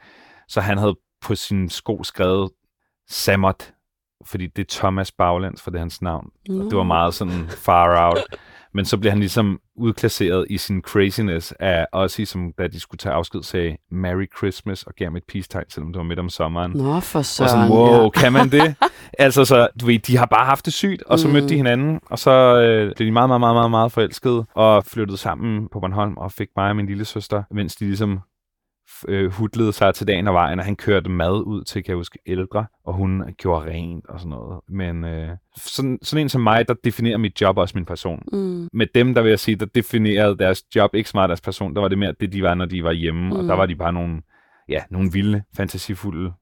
Speaker 3: Så han havde på sin sko skrevet Samot, fordi det er Thomas Baglands, for det er hans navn. Og det var
Speaker 2: Nå.
Speaker 3: meget sådan far out. Men så blev han ligesom udklasseret i sin craziness af Ozzy, som da de skulle tage afsked, sagde Merry Christmas og gav ham et peace-tegn, selvom det var midt om sommeren.
Speaker 2: Nå, for
Speaker 3: Og
Speaker 2: søren.
Speaker 3: sådan, wow,
Speaker 2: ja.
Speaker 3: kan man det? altså, så, du ved, de har bare haft det sygt, og så
Speaker 2: Mm.
Speaker 3: mødte de hinanden, og så øh, blev de meget, meget, meget, meget, meget forelskede, og flyttede sammen på Bornholm, og fik mig og min lille søster, mens de ligesom øh, hudlede sig til dagen og vejen, og han kørte mad ud til, kan jeg huske, ældre, og hun gjorde rent og sådan noget. Men øh, sådan, sådan en som mig, der definerer mit job også min person.
Speaker 2: Mm.
Speaker 3: Med dem, der vil jeg sige, der definerede deres job ikke så meget deres person, der var det mere det, de var, når de var hjemme, mm. og
Speaker 2: Mm.
Speaker 3: der var de bare nogle, ja, nogle vilde, fantasifulde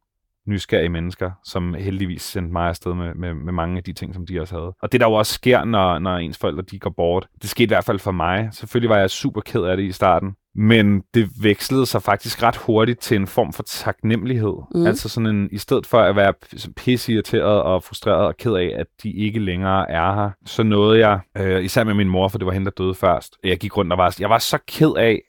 Speaker 3: nysgerrige mennesker, som heldigvis sendte mig afsted med, med, med mange af de ting, som de også havde. Og det der jo også sker, når, når ens forældre de går bort, det skete i hvert fald for mig. Selvfølgelig var jeg super ked af det i starten, men det vekslede sig faktisk ret hurtigt til en form for taknemmelighed. Mm. Altså sådan en, i stedet for at være pisseirriteret og frustreret og ked af, at de ikke længere er her, så nåede jeg, øh, især med min mor, for det var hende, der døde først. Jeg gik rundt og var, jeg var så ked af,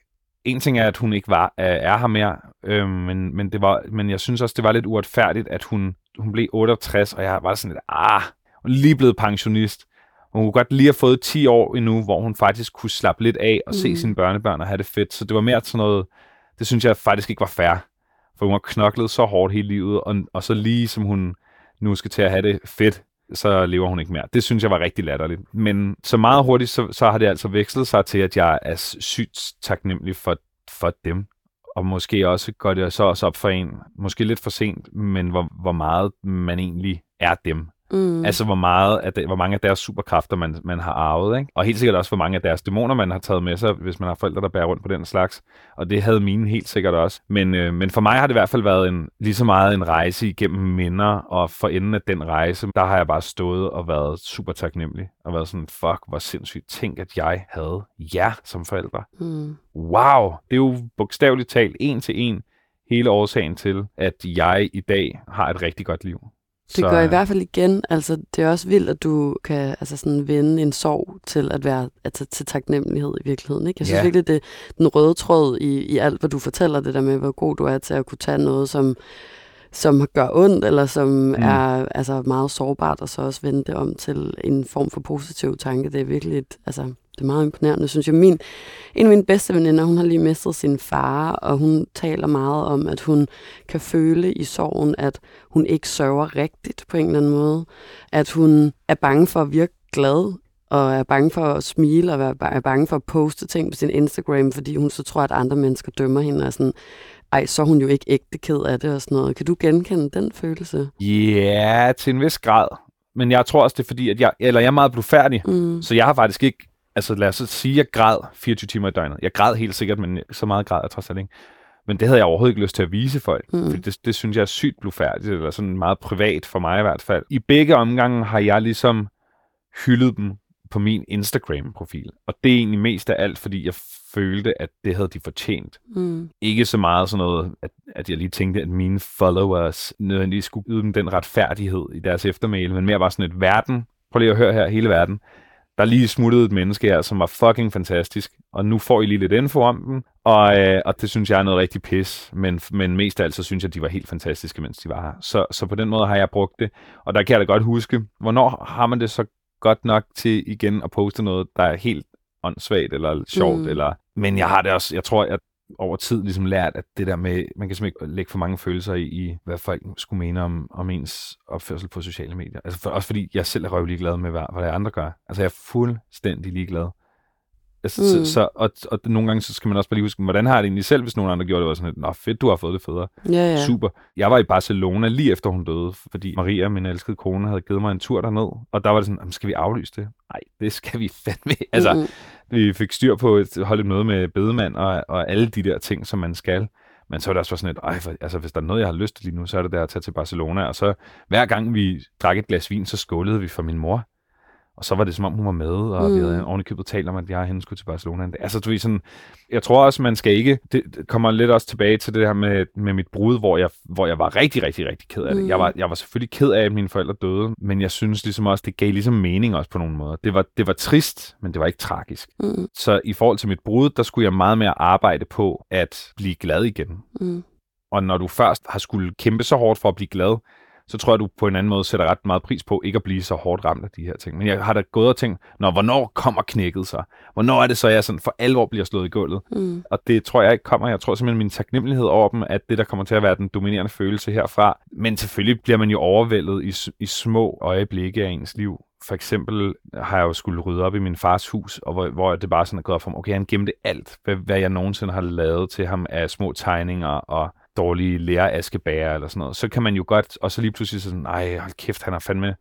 Speaker 3: en ting er, at hun ikke var, er, er her mere, øh, men, men, det var, men jeg synes også, det var lidt uretfærdigt, at hun, hun blev 68, og jeg var sådan lidt, ah, lige blevet pensionist. Hun kunne godt lige have fået 10 år endnu, hvor hun faktisk kunne slappe lidt af og mm. se sine børnebørn og have det fedt. Så det var mere sådan noget, det synes jeg faktisk ikke var fair. For hun har knoklet så hårdt hele livet, og, og så lige som hun nu skal til at have det fedt, så lever hun ikke mere. Det synes jeg var rigtig latterligt. Men så meget hurtigt, så, så har det altså vekslet sig til, at jeg er sygt taknemmelig for, for dem. Og måske også går det så også op for en, måske lidt for sent, men hvor, hvor meget man egentlig er dem.
Speaker 2: Mm.
Speaker 3: Altså, hvor, meget af det, hvor mange af deres superkræfter, man, man har arvet. Ikke? Og helt sikkert også, hvor mange af deres dæmoner, man har taget med sig, hvis man har forældre, der bærer rundt på den slags. Og det havde mine helt sikkert også. Men, øh, men for mig har det i hvert fald været en, lige så meget en rejse igennem minder, og for enden af den rejse, der har jeg bare stået og været super taknemmelig. Og været sådan, fuck, hvor sindssygt. Tænk, at jeg havde jer som forældre.
Speaker 2: Mm.
Speaker 3: Wow, det er jo bogstaveligt talt en til en hele årsagen til, at jeg i dag har et rigtig godt liv.
Speaker 2: Det gør i hvert fald igen, altså det er også vildt, at du kan altså sådan vende en sorg til at være altså, til taknemmelighed i virkeligheden. Ikke? Jeg synes
Speaker 3: Ja.
Speaker 2: virkelig, det er den røde tråd i, i alt, hvad du fortæller, det der med, hvor god du er til at kunne tage noget, som, som gør ondt, eller som mm. er altså, meget sårbart, og så også vende det om til en form for positiv tanke. Det er virkelig et, altså, det er meget imponerende, synes jeg. Min, en af mine bedste veninder, hun har lige mistet sin far, og hun taler meget om, at hun kan føle i sorgen, at hun ikke sørger rigtigt på en eller anden måde. At hun er bange for at virke glad, og er bange for at smile, og er bange for at poste ting på sin Instagram, fordi hun så tror, at andre mennesker dømmer hende, og sådan, ej, så er hun jo ikke ægte ked af det og sådan noget. Kan du genkende den følelse?
Speaker 3: Ja, til en vis grad. Men jeg tror også, det er fordi, at jeg, eller jeg er meget blufærdig,
Speaker 2: Mm.
Speaker 3: så jeg har faktisk ikke, altså lad os sige, at jeg græd 24 timer i døgnet. Jeg græd helt sikkert, men så meget græd jeg trods alt ikke. Men det havde jeg overhovedet ikke lyst til at vise folk,
Speaker 2: Mm.
Speaker 3: fordi det, det synes jeg er sygt blufærdigt, eller sådan meget privat for mig i hvert fald. I begge omgange har jeg ligesom hyldet dem på min Instagram-profil. Og det er egentlig mest af alt, fordi jeg følte, at det havde de fortjent.
Speaker 2: Mm.
Speaker 3: Ikke så meget sådan noget, at, at jeg lige tænkte, at mine followers nødvendigvis skulle yde dem den retfærdighed i deres eftermæle, men mere bare sådan et verden. Prøv lige at høre her, hele verden. Der er lige smuttet et menneske her, som var fucking fantastisk, og nu får I lige lidt info om dem, og, øh, og det synes jeg er noget rigtig pis, men, men mest af alt så synes jeg, de var helt fantastiske, mens de var her. Så, så på den måde har jeg brugt det, og der kan jeg da godt huske, hvornår har man det så godt nok til igen at poste noget, der er helt åndssvagt eller sjovt,
Speaker 2: mm.
Speaker 3: eller... men jeg har det også, jeg tror, jeg over tid ligesom lært, at det der med, man kan simpelthen ikke lægge for mange følelser i, i hvad folk skulle mene om, om ens opførsel på sociale medier. Altså for, også fordi jeg selv er røvlig glad med, hvad, hvad andre gør. Altså jeg er fuldstændig ligeglad. Altså,
Speaker 2: Mm.
Speaker 3: mm. så, så, og, og nogle gange så skal man også bare lige huske, hvordan har jeg det egentlig selv, hvis nogen andre gjorde det, var sådan lidt, nå fedt, du har fået det federe.
Speaker 2: Ja, ja.
Speaker 3: Super. Jeg var i Barcelona lige efter hun døde, fordi Maria, min elskede kone, havde givet mig en tur derned. Og der var det sådan, "Jamen, skal vi aflyse det? Nej, det skal vi fandme. Altså,
Speaker 2: Mm-mm.
Speaker 3: vi fik styr på at holde et møde med bedemand og, og alle de der ting, som man skal. Men så var det også sådan et, ej, for, altså, hvis der er noget, jeg har lyst til lige nu, så er det der at tage til Barcelona. Og så hver gang vi drak et glas vin, så skålede vi for min mor. Og så var det som om, hun var med, og mm. vi
Speaker 2: Mm.
Speaker 3: havde ovenikøbet talt om, at jeg og hende skulle til Barcelona. Altså, du ved, sådan, jeg tror også, man skal ikke... Det det kommer lidt også tilbage til det her med, med mit brud, hvor jeg, hvor jeg var rigtig, rigtig, rigtig ked af det.
Speaker 2: Mm.
Speaker 3: Jeg, var, jeg var selvfølgelig ked af, at mine forældre døde, men jeg synes ligesom også, det gav ligesom mening også på nogle måder. Det var, det var trist, men det var ikke tragisk.
Speaker 2: Mm.
Speaker 3: Så i forhold til mit brud, der skulle jeg meget mere arbejde på at blive glad igen.
Speaker 2: Mm.
Speaker 3: Og når du først har skulle kæmpe så hårdt for at blive glad, så tror jeg, du på en anden måde sætter ret meget pris på ikke at blive så hårdt ramt af de her ting. Men jeg har da gået og tænkt, Nå, hvornår kommer knækket så? Hvornår er det så, jeg sådan for alvor bliver slået i gulvet?
Speaker 2: Mm.
Speaker 3: Og det tror jeg ikke kommer. Jeg tror simpelthen, min taknemmelighed over dem, at det, der kommer til at være den dominerende følelse herfra. Men selvfølgelig bliver man jo overvældet i, i små øjeblikke af ens liv. For eksempel har jeg jo skulle rydde op i min fars hus, og hvor, hvor det bare sådan er gået op for mig, okay, han gemte alt, hvad, hvad jeg nogensinde har lavet til ham af små tegninger og dårlige læreaskebærer eller sådan noget. Så kan man jo godt, og så lige pludselig sådan, nej, hold kæft, han har fandme,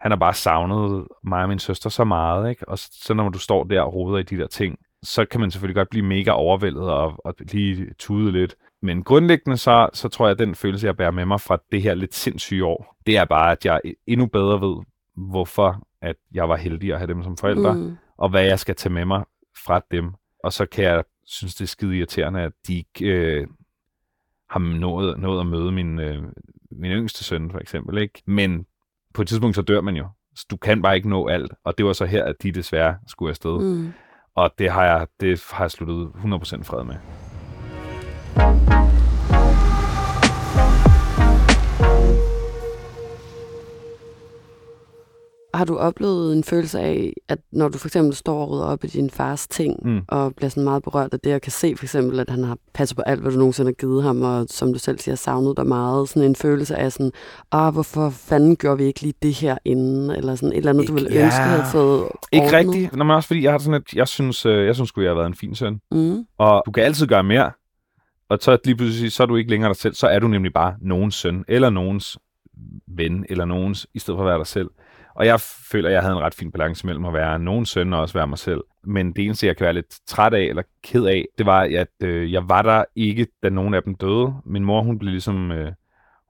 Speaker 3: han har bare savnet mig og min søster så meget, ikke? Og så når du står der og roder i de der ting, så kan man selvfølgelig godt blive mega overvældet og, og lige tude lidt. Men grundlæggende så, så tror jeg, at den følelse, jeg bærer med mig fra det her lidt sindssyge år, det er bare, at jeg endnu bedre ved, hvorfor at jeg var heldig at have dem som forældre. Mm. og hvad jeg skal tage med mig fra dem. Og så kan jeg synes, det er skide irriterende, at de ikke øh, har nået, nået at møde min, øh, min yngste søn, for eksempel. Ikke? Men på et tidspunkt, så dør man jo. Så du kan bare ikke nå alt. Og det var så her, at de desværre skulle afsted. Mm. Og det har, jeg, det har jeg sluttet 100% fred med.
Speaker 2: Har du oplevet en følelse af, at når du for eksempel står og rydder op i din fars ting,
Speaker 3: Mm.
Speaker 2: og bliver sådan meget berørt af det, og kan se for eksempel, at han har passet på alt, hvad du nogensinde har givet ham, og som du selv siger, savnet dig meget, sådan en følelse af sådan, ah, hvorfor fanden gjorde vi ikke lige det her inden, eller sådan et eller andet, du
Speaker 3: Ikke-
Speaker 2: ville ønske,
Speaker 3: ja.
Speaker 2: havde fået
Speaker 3: Ikke
Speaker 2: ordnet?
Speaker 3: rigtigt. Nå, men også fordi, jeg har sådan, at jeg synes, øh, jeg synes jeg har været en fin søn.
Speaker 2: Mm.
Speaker 3: Og du kan altid gøre mere. Og så lige pludselig, så er du ikke længere dig selv. Så er du nemlig bare nogens søn, eller nogens ven, eller nogens, i stedet for at være dig selv. Og jeg føler, at jeg havde en ret fin balance mellem at være nogen søn og også være mig selv. Men det eneste, jeg kan være lidt træt af, eller ked af, det var, at øh, jeg var der ikke, da nogen af dem døde. Min mor, hun blev ligesom... Øh,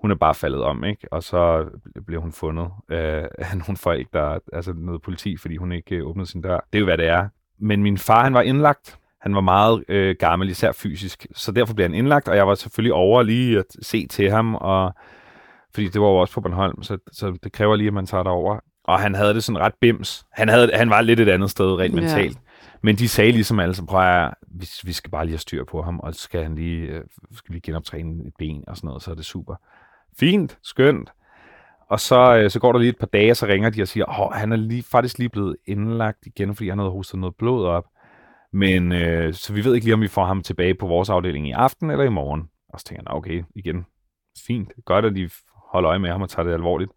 Speaker 3: hun er bare faldet om, ikke? Og så blev hun fundet øh, af nogle folk, der altså noget politi, fordi hun ikke øh, åbnede sin dør. Det er jo, hvad det er. Men min far, han var indlagt. Han var meget øh, gammel, især fysisk. Så derfor blev han indlagt, og jeg var selvfølgelig over lige at se til ham, og fordi det var jo også på Bornholm, så, så det kræver lige, at man tager derover. Og han havde det sådan ret bims. Han, havde, han var lidt et andet sted rent
Speaker 2: Ja.
Speaker 3: mentalt. Men de sagde ligesom alle, som prøver at vi, vi skal bare lige have styr på ham, og så skal han lige, øh, skal lige genoptræne et ben og sådan noget, så er det super. Fint, skønt. Og så, øh, så går der lige et par dage, og så ringer de og siger, at han er lige, faktisk lige blevet indlagt igen, fordi han havde hostet noget blod op. Men øh, så vi ved ikke lige, om vi får ham tilbage på vores afdeling i aften eller i morgen. Og så tænker jeg, "Nå, okay, igen, fint. Godt, at de holder øje med ham og tager det alvorligt.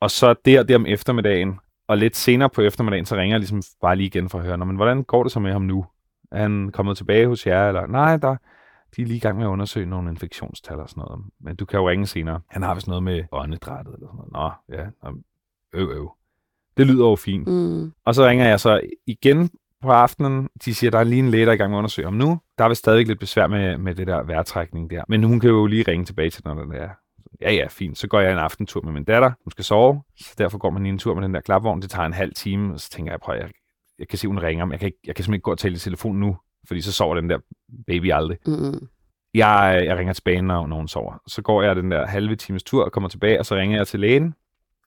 Speaker 3: Og så der, der om eftermiddagen, og lidt senere på eftermiddagen, så ringer jeg ligesom bare lige igen for at høre, "Nå, men hvordan går det så med ham nu? Er han kommet tilbage hos jer? Eller nej, der, de er lige i gang med at undersøge nogle infektionstal og sådan noget. Men du kan jo ringe senere. Han har vist noget med åndedrættet eller sådan noget. Nå, ja, nå, øv, øv. Det lyder jo fint.
Speaker 2: Mm.
Speaker 3: Og så ringer jeg så igen på aftenen. De siger, der er lige en læge, der er i gang med at undersøge om nu. Der er vist stadig lidt besvær med, med det der vejrtrækning der. Men hun kan jo lige ringe tilbage til, når det er. Ja, ja, fint. Så går jeg en aftentur med min datter. Hun skal sove. Så derfor går man lige en tur med den der klapvogn. Det tager en halv time. Og så tænker jeg, prøv, jeg, jeg kan se, hun ringer. Men jeg kan, ikke, jeg kan simpelthen ikke gå og tale i telefon nu. fordi så sover den der baby aldrig.
Speaker 2: Mm.
Speaker 3: Jeg, jeg ringer tilbage, når, når hun sover. Så går jeg den der halve times tur og kommer tilbage, og så ringer jeg til lægen,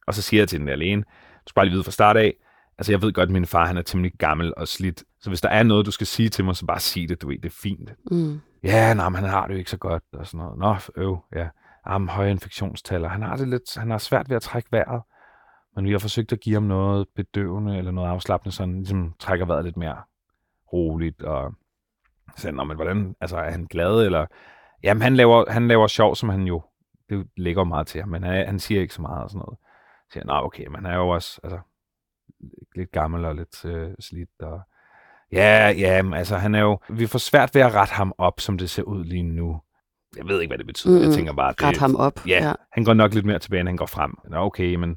Speaker 3: og så siger jeg til den der lægen, du skal bare lige vide fra start af, altså jeg ved godt, at min far han er temmelig gammel og slidt, så hvis der er noget, du skal sige til mig, så bare sig det, du ved, det er fint.
Speaker 2: Mm.
Speaker 3: Ja, nej, men han har det jo ikke så godt, og sådan noget. Nå, øv, ja ah, høje infektionstal, og han har det lidt, han har svært ved at trække vejret. Men vi har forsøgt at give ham noget bedøvende eller noget afslappende, så han ligesom trækker vejret lidt mere roligt. Og så, men hvordan, altså er han glad, eller... Jamen, han laver, han laver sjov, som han jo, det lægger meget til ham, men han, han siger ikke så meget og sådan noget. Så siger, nej okay, men han er jo også, altså, lidt gammel og lidt øh, slidt, og Ja, ja, altså han er jo... Vi får svært ved at rette ham op, som det ser ud lige nu. Jeg ved ikke, hvad det betyder. Mm, jeg tænker bare, det,
Speaker 2: Ret ham op.
Speaker 3: Ja, ja, han går nok lidt mere tilbage, end han går frem. Nå, okay, men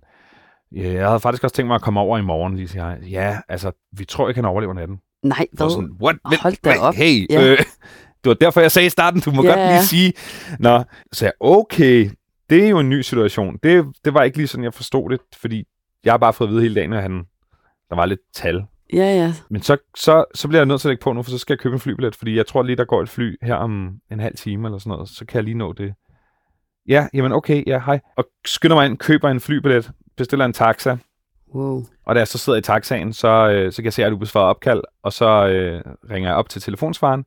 Speaker 3: ja, jeg havde faktisk også tænkt mig at komme over i morgen, lige siger. Ja, altså, vi tror ikke, han overlever natten.
Speaker 2: Nej, hvad?
Speaker 3: sådan, what? Men,
Speaker 2: Hold da op.
Speaker 3: Hey,
Speaker 2: Ja.
Speaker 3: øh, det var derfor, jeg sagde i starten, du må
Speaker 2: Ja,
Speaker 3: godt lige
Speaker 2: ja.
Speaker 3: sige. Nå, så jeg, okay, det er jo en ny situation. Det, det var ikke lige sådan, jeg forstod det, fordi jeg har bare fået at vide hele dagen, at han, der var lidt tal
Speaker 2: Ja, ja.
Speaker 3: men så, så, så bliver jeg nødt til at lægge på nu, for så skal jeg købe en flybillet, fordi jeg tror lige, der går et fly her om en halv time eller sådan noget, så kan jeg lige nå det. Ja, jamen okay, ja, hej. Og skynder mig ind, køber en flybillet, bestiller en taxa,
Speaker 2: Wow.
Speaker 3: og da jeg så sidder i taxaen, så, øh, så kan jeg se, at du besvarer opkald, og så øh, ringer jeg op til telefonsvaren,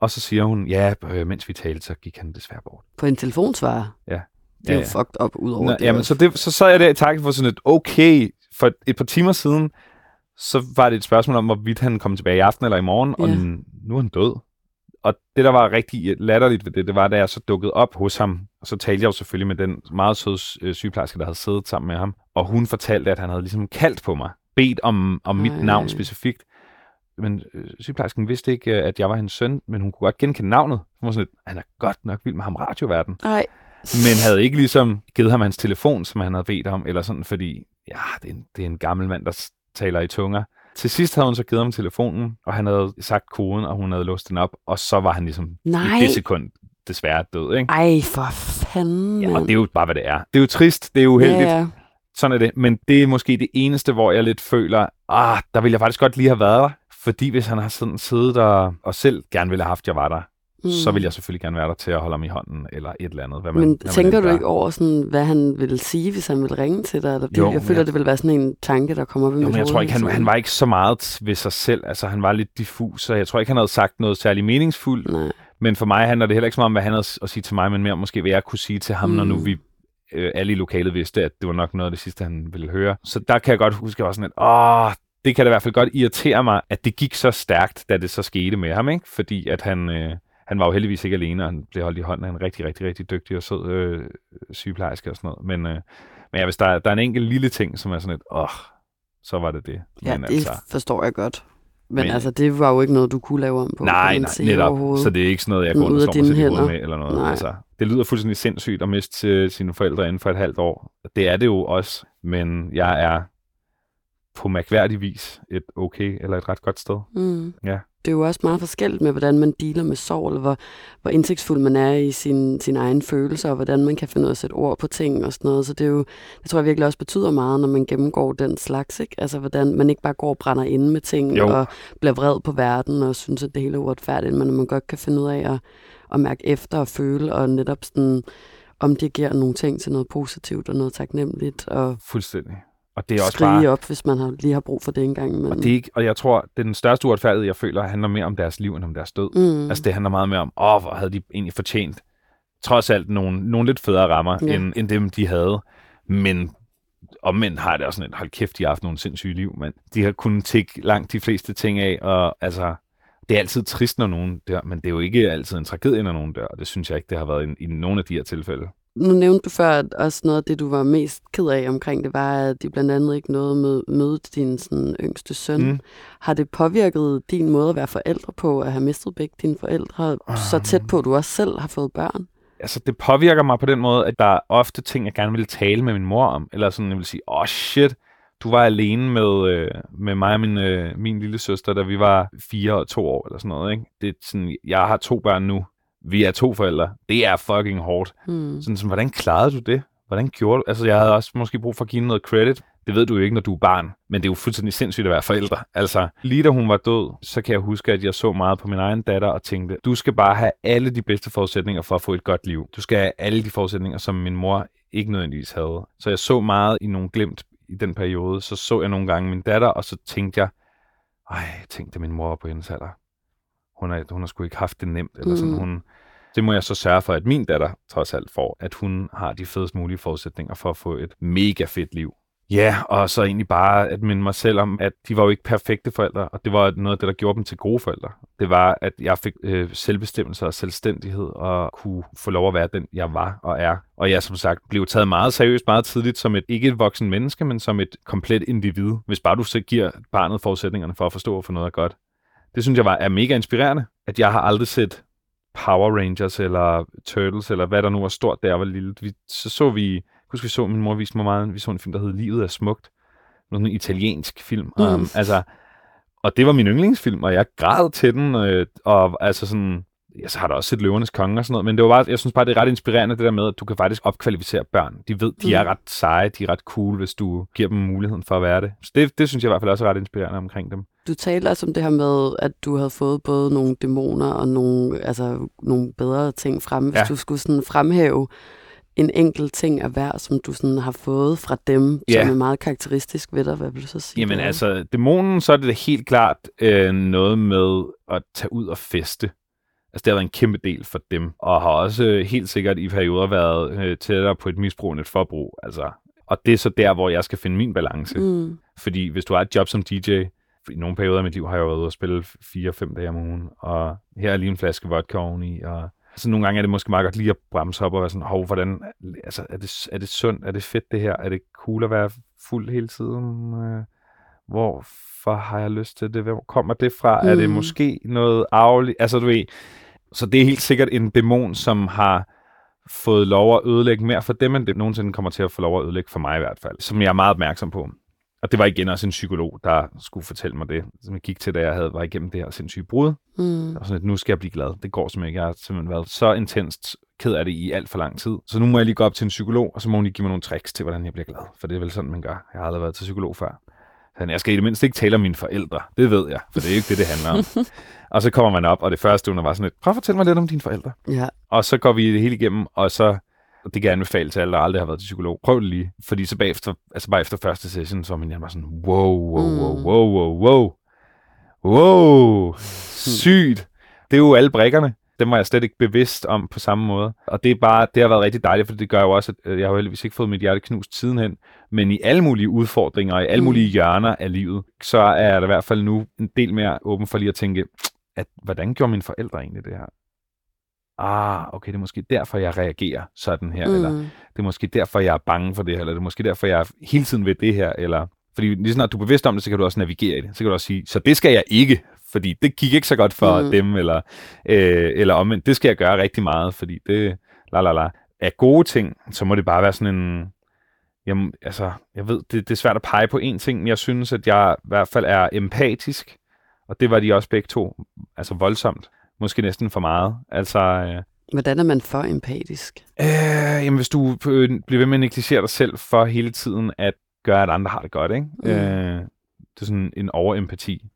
Speaker 3: og så siger hun, ja, øh, mens vi talte, så gik han desværre bort.
Speaker 2: På en telefonsvarer?
Speaker 3: Ja.
Speaker 2: Det er
Speaker 3: Ja,
Speaker 2: jo
Speaker 3: ja.
Speaker 2: fucked up ud over
Speaker 3: Nå,
Speaker 2: det.
Speaker 3: jamen, så, det, så sad jeg der i taxaen for sådan et, okay, for et par timer siden, så var det et spørgsmål om, hvorvidt han kom tilbage i aften eller i morgen, og
Speaker 2: Ja.
Speaker 3: n- nu er han død. Og det, der var rigtig latterligt ved det, det var, da jeg så dukkede op hos ham, og så talte jeg jo selvfølgelig med den meget søde øh, sygeplejerske, der havde siddet sammen med ham, og hun fortalte, at han havde ligesom kaldt på mig, bedt om, om mit
Speaker 2: Ej.
Speaker 3: navn specifikt. Men øh, sygeplejersken vidste ikke, øh, at jeg var hendes søn, men hun kunne godt genkende navnet. Hun var sådan lidt, han er godt nok vild med ham radioverden
Speaker 2: Nej.
Speaker 3: men havde ikke ligesom givet ham hans telefon, som han havde bedt om, eller sådan, fordi ja, det er en, det er en gammel mand, der taler i tunger. Til sidst havde hun så givet ham telefonen, og han havde sagt koden, og hun havde låst den op, og så var han ligesom
Speaker 2: Nej.
Speaker 3: i det sekund desværre død, ikke?
Speaker 2: Ej, for fanden,
Speaker 3: Ja, og det er jo bare, hvad det er. Det er jo trist, det er uheldigt,
Speaker 2: Ja, ja.
Speaker 3: sådan er det. Men det er måske det eneste, hvor jeg lidt føler, ah, der ville jeg faktisk godt lige have været der. Fordi hvis han har sådan siddet og, og selv gerne ville have haft, at jeg var der, mm. så vil jeg selvfølgelig gerne være der til at holde ham i hånden, eller et eller andet. Hvad man,
Speaker 2: Men
Speaker 3: man
Speaker 2: tænker
Speaker 3: end
Speaker 2: du ikke over, sådan, hvad han ville sige, hvis han ville ringe til dig? Eller det,
Speaker 3: Jo,
Speaker 2: jeg føler,
Speaker 3: men-
Speaker 2: det ville være sådan en tanke, der kommer op i
Speaker 3: Jo,
Speaker 2: mit
Speaker 3: men jeg tror ikke, han, han var ikke så meget ved sig selv. Altså, han var lidt diffus, så jeg tror ikke, han havde sagt noget særlig meningsfuldt.
Speaker 2: Nej.
Speaker 3: Men for mig handler det heller ikke så meget om, hvad han havde at sige til mig, men mere måske, hvad jeg kunne sige til ham, mm. når nu
Speaker 2: Mm.
Speaker 3: vi øh, alle i lokalet vidste, at det var nok noget af det sidste, han ville høre. Så der kan jeg godt huske, at jeg var sådan lidt, åh, det kan da i hvert fald godt irritere mig, at det gik så stærkt, da det så skete med ham, ikke? Fordi at han, øh, han var jo heldigvis ikke alene, og han blev holdt i hånden af en rigtig, rigtig, rigtig dygtig og sød øh, sygeplejerske og sådan noget. Men, øh, men ja, hvis der, er- der er en enkelt lille ting, som er sådan lidt, åh, så var det det.
Speaker 2: Ja,
Speaker 3: men
Speaker 2: det
Speaker 3: altså,
Speaker 2: forstår jeg godt. Men,
Speaker 3: Men-
Speaker 2: altså, det var jo ikke noget, du kunne lave om på.
Speaker 3: Nej, nej, netop. Så det er ikke sådan noget, jeg går
Speaker 2: ud
Speaker 3: og hovedet
Speaker 2: hænder.
Speaker 3: med, eller noget.
Speaker 2: Nej.
Speaker 3: Altså, det lyder fuldstændig sindssygt at miste øh, sine forældre inden for et halvt år. Det er det jo også, men jeg er på mærkværdig vis et okay eller et ret godt sted.
Speaker 2: Mm.
Speaker 3: Ja.
Speaker 2: Det er jo også meget forskelligt med, hvordan man dealer med sorg, eller hvor, hvor indsigtsfuld man er i sin, sin egen følelser, og hvordan man kan finde ud af at sætte ord på ting og sådan noget. Så det, er jo, det tror jeg virkelig også betyder meget, når man gennemgår den slags. Ikke? Altså, hvordan man ikke bare går og brænder inde med ting,
Speaker 3: Jo.
Speaker 2: og bliver vred på verden, og synes, at det hele er uretfærdigt, men at man godt kan finde ud af at, at mærke efter og føle, og netop sådan, om det giver nogle ting til noget positivt og noget taknemmeligt, og
Speaker 3: Fuldstændig. Og det er også
Speaker 2: skrige
Speaker 3: bare...
Speaker 2: op, hvis man har, lige har brug for det engang. Men,
Speaker 3: Og, det er ikke, og jeg tror, den største uretfærdighed, jeg føler, handler mere om deres liv, end om deres død.
Speaker 2: mm,
Speaker 3: Altså det handler meget mere om, åh, hvor havde de egentlig fortjent trods alt nogle, nogle lidt federe rammer,
Speaker 2: Ja.
Speaker 3: end, end dem, de havde. Men omvendt har det også sådan et, hold kæft, de har haft nogle sindssyge liv, men de har kunnet tække langt de fleste ting af, og altså, det er altid trist, når nogen dør, men det er jo ikke altid en tragedie, når nogen dør, og det synes jeg ikke, det har været i, i nogle af de her tilfælde.
Speaker 2: Nu nævnte du før, at også noget af det, du var mest ked af omkring det, var, at de blandt andet ikke nåede med møde din sådan, yngste søn. Mm. Har det påvirket din måde at være forældre på, at have mistet begge dine forældre, så tæt på, at du også selv har fået børn?
Speaker 3: altså, det påvirker mig på den måde, at der er ofte ting, jeg gerne vil tale med min mor om. Eller sådan, jeg vil sige, åh oh, shit, du var alene med, øh, med mig og min, øh, min lille søster, da vi var fire og to år, eller sådan noget. Ikke? Det er sådan, jeg har to børn nu. Vi er to forældre. Det er fucking hårdt.
Speaker 2: Hmm.
Speaker 3: Sådan, sådan, hvordan klarede du det? hvordan gjorde du? Altså, jeg havde også måske brug for at give noget credit. Det ved du jo ikke, når du er barn, men det er jo fuldstændig sindssygt at være forældre. Altså, lige da hun var død, så kan jeg huske, at jeg så meget på min egen datter og tænkte, du skal bare have alle de bedste forudsætninger for at få et godt liv. Du skal have alle de forudsætninger, som min mor ikke nødvendigvis havde. Så jeg så meget i nogle glimt i den periode. Så så jeg nogle gange min datter, og så tænkte jeg, ej, tænkte min mor var på hendes alder. Hun har, hun har sgu ikke haft det nemt. Eller sådan.
Speaker 2: Mm.
Speaker 3: Hun, det må jeg så sørge for, at min datter trods alt får, at hun har de fedest mulige forudsætninger for at få et mega fedt liv. Ja, og så egentlig bare at minde mig selv om, at de var jo ikke perfekte forældre, og det var noget af det, der gjorde dem til gode forældre. Det var, at jeg fik øh, selvbestemmelse og selvstændighed og kunne få lov at være den, jeg var og er. Og jeg som sagt blev taget meget seriøst meget tidligt som et ikke et voksen menneske, men som et komplet individ, hvis bare du så giver barnet forudsætningerne for at forstå, hvorfor noget er godt. Det synes jeg var er mega inspirerende, at jeg har aldrig set Power Rangers eller Turtles, eller hvad der nu var stort, jeg var lille. Vi, så så vi, jeg husker vi så, min mor viste mig meget, vi så en film, der hed Livet er smukt. Noget en italiensk film.
Speaker 2: Mm.
Speaker 3: Um, altså, og det var min yndlingsfilm, og jeg græd til den, øh, og altså sådan, ja, så har der også set Løvernes Konge og sådan noget, men det var bare, jeg synes bare, det er ret inspirerende, det der med, at du kan faktisk opkvalificere børn. De ved, de
Speaker 2: Mm.
Speaker 3: er ret seje, de er ret cool, hvis du giver dem muligheden for at være det. Så det, det synes jeg i hvert fald også er ret inspirerende omkring dem.
Speaker 2: Du talte også om det her med, at du havde fået både nogle dæmoner og nogle, altså, nogle bedre ting frem. Hvis
Speaker 3: Ja.
Speaker 2: du skulle sådan fremhæve en enkelt ting af hver, som du sådan har fået fra dem,
Speaker 3: Ja.
Speaker 2: som er meget karakteristisk ved dig, hvad vil du så sige?
Speaker 3: Jamen
Speaker 2: det er?
Speaker 3: altså, dæmonen, så er det helt klart øh, noget med at tage ud og feste. Altså, det har været en kæmpe del for dem, og har også øh, helt sikkert i perioder været øh, tættere på et misbrug end et forbrug. Altså, og det er så der, hvor jeg skal finde min balance. Mm. Fordi hvis du har et job som DJ, i nogle perioder af mit liv har jeg været ude og spille 4-5 dage om ugen, og her er lige en flaske vodka oveni, og så nogle gange er det måske meget godt lige at bremse op og være sådan, hov, hvordan, altså, er det, er det sundt, er det fedt det her, er det cool at være fuld hele tiden, øh, hvorfor har jeg lyst til det, hvor kommer det fra, mm. er det
Speaker 2: Mm.
Speaker 3: måske noget arveligt, altså du ved, så det er helt sikkert en dæmon, som har fået lov at ødelægge mere for dem, end det nogensinde kommer til at få lov at ødelægge for mig i hvert fald, som jeg er meget opmærksom på. Og det var igen også en psykolog, der skulle fortælle mig det, som jeg gik til, da jeg havde var igennem det her sindssyge brud.
Speaker 2: Mm.
Speaker 3: Og sådan, at nu skal jeg blive glad. Det går simpelthen ikke. Jeg har simpelthen været så intenst ked af det i alt for lang tid. Så nu må jeg lige gå op til en psykolog, og så må hun lige give mig nogle tricks til, hvordan jeg bliver glad. For det er vel sådan, man gør. Jeg har aldrig været til psykolog før. Så jeg skal i det mindste ikke tale om mine forældre. Det ved jeg, for det er ikke det, det handler om. og så kommer man op, og det første under var sådan lidt, prøv at fortælle mig lidt om dine forældre.
Speaker 2: Ja.
Speaker 3: Og så går vi det hele igennem, og så og det kan jeg anbefale til alle, der aldrig har været til psykolog. Prøv det lige. Fordi så bagefter, altså bare efter første session, så var min bare sådan, wow, wow, wow,
Speaker 2: Mm.
Speaker 3: wow, wow, wow. Wow, sygt. Det er jo alle brækkerne. Dem var jeg slet ikke bevidst om på samme måde. Og det er bare, det har været rigtig dejligt, for det gør jo også, at øh, jeg har heldigvis ikke fået mit hjerte knust sidenhen. Men i alle mulige udfordringer, og i alle
Speaker 2: Mm.
Speaker 3: mulige hjørner af livet, så er da i hvert fald nu en del mere åben for lige at tænke, at hvordan gjorde mine forældre egentlig det her? Ah, okay, det er måske derfor, jeg reagerer sådan her, mm. eller det er måske derfor, jeg er bange for det her, eller det er måske derfor, jeg er hele tiden ved det her, eller... Fordi lige snart du er bevidst om det, så kan du også navigere i det. Så kan du også sige, så det skal jeg ikke, fordi det gik ikke så godt for
Speaker 2: Mm.
Speaker 3: dem, eller, øh, eller omvendt, det skal jeg gøre rigtig meget, fordi det, la la la, er gode ting, så må det bare være sådan en, jamen, altså, jeg ved, det, det er svært at pege på én ting, men jeg synes, at jeg i hvert fald er empatisk, og det var de også begge to, altså voldsomt, måske næsten for meget, altså... Øh,
Speaker 2: Hvordan er man for empatisk?
Speaker 3: Øh, jamen, hvis du øh, bliver ved med at negligere dig selv for hele tiden at gøre, at andre har det godt, ikke?
Speaker 2: Mm.
Speaker 3: Øh, det er sådan en overempati.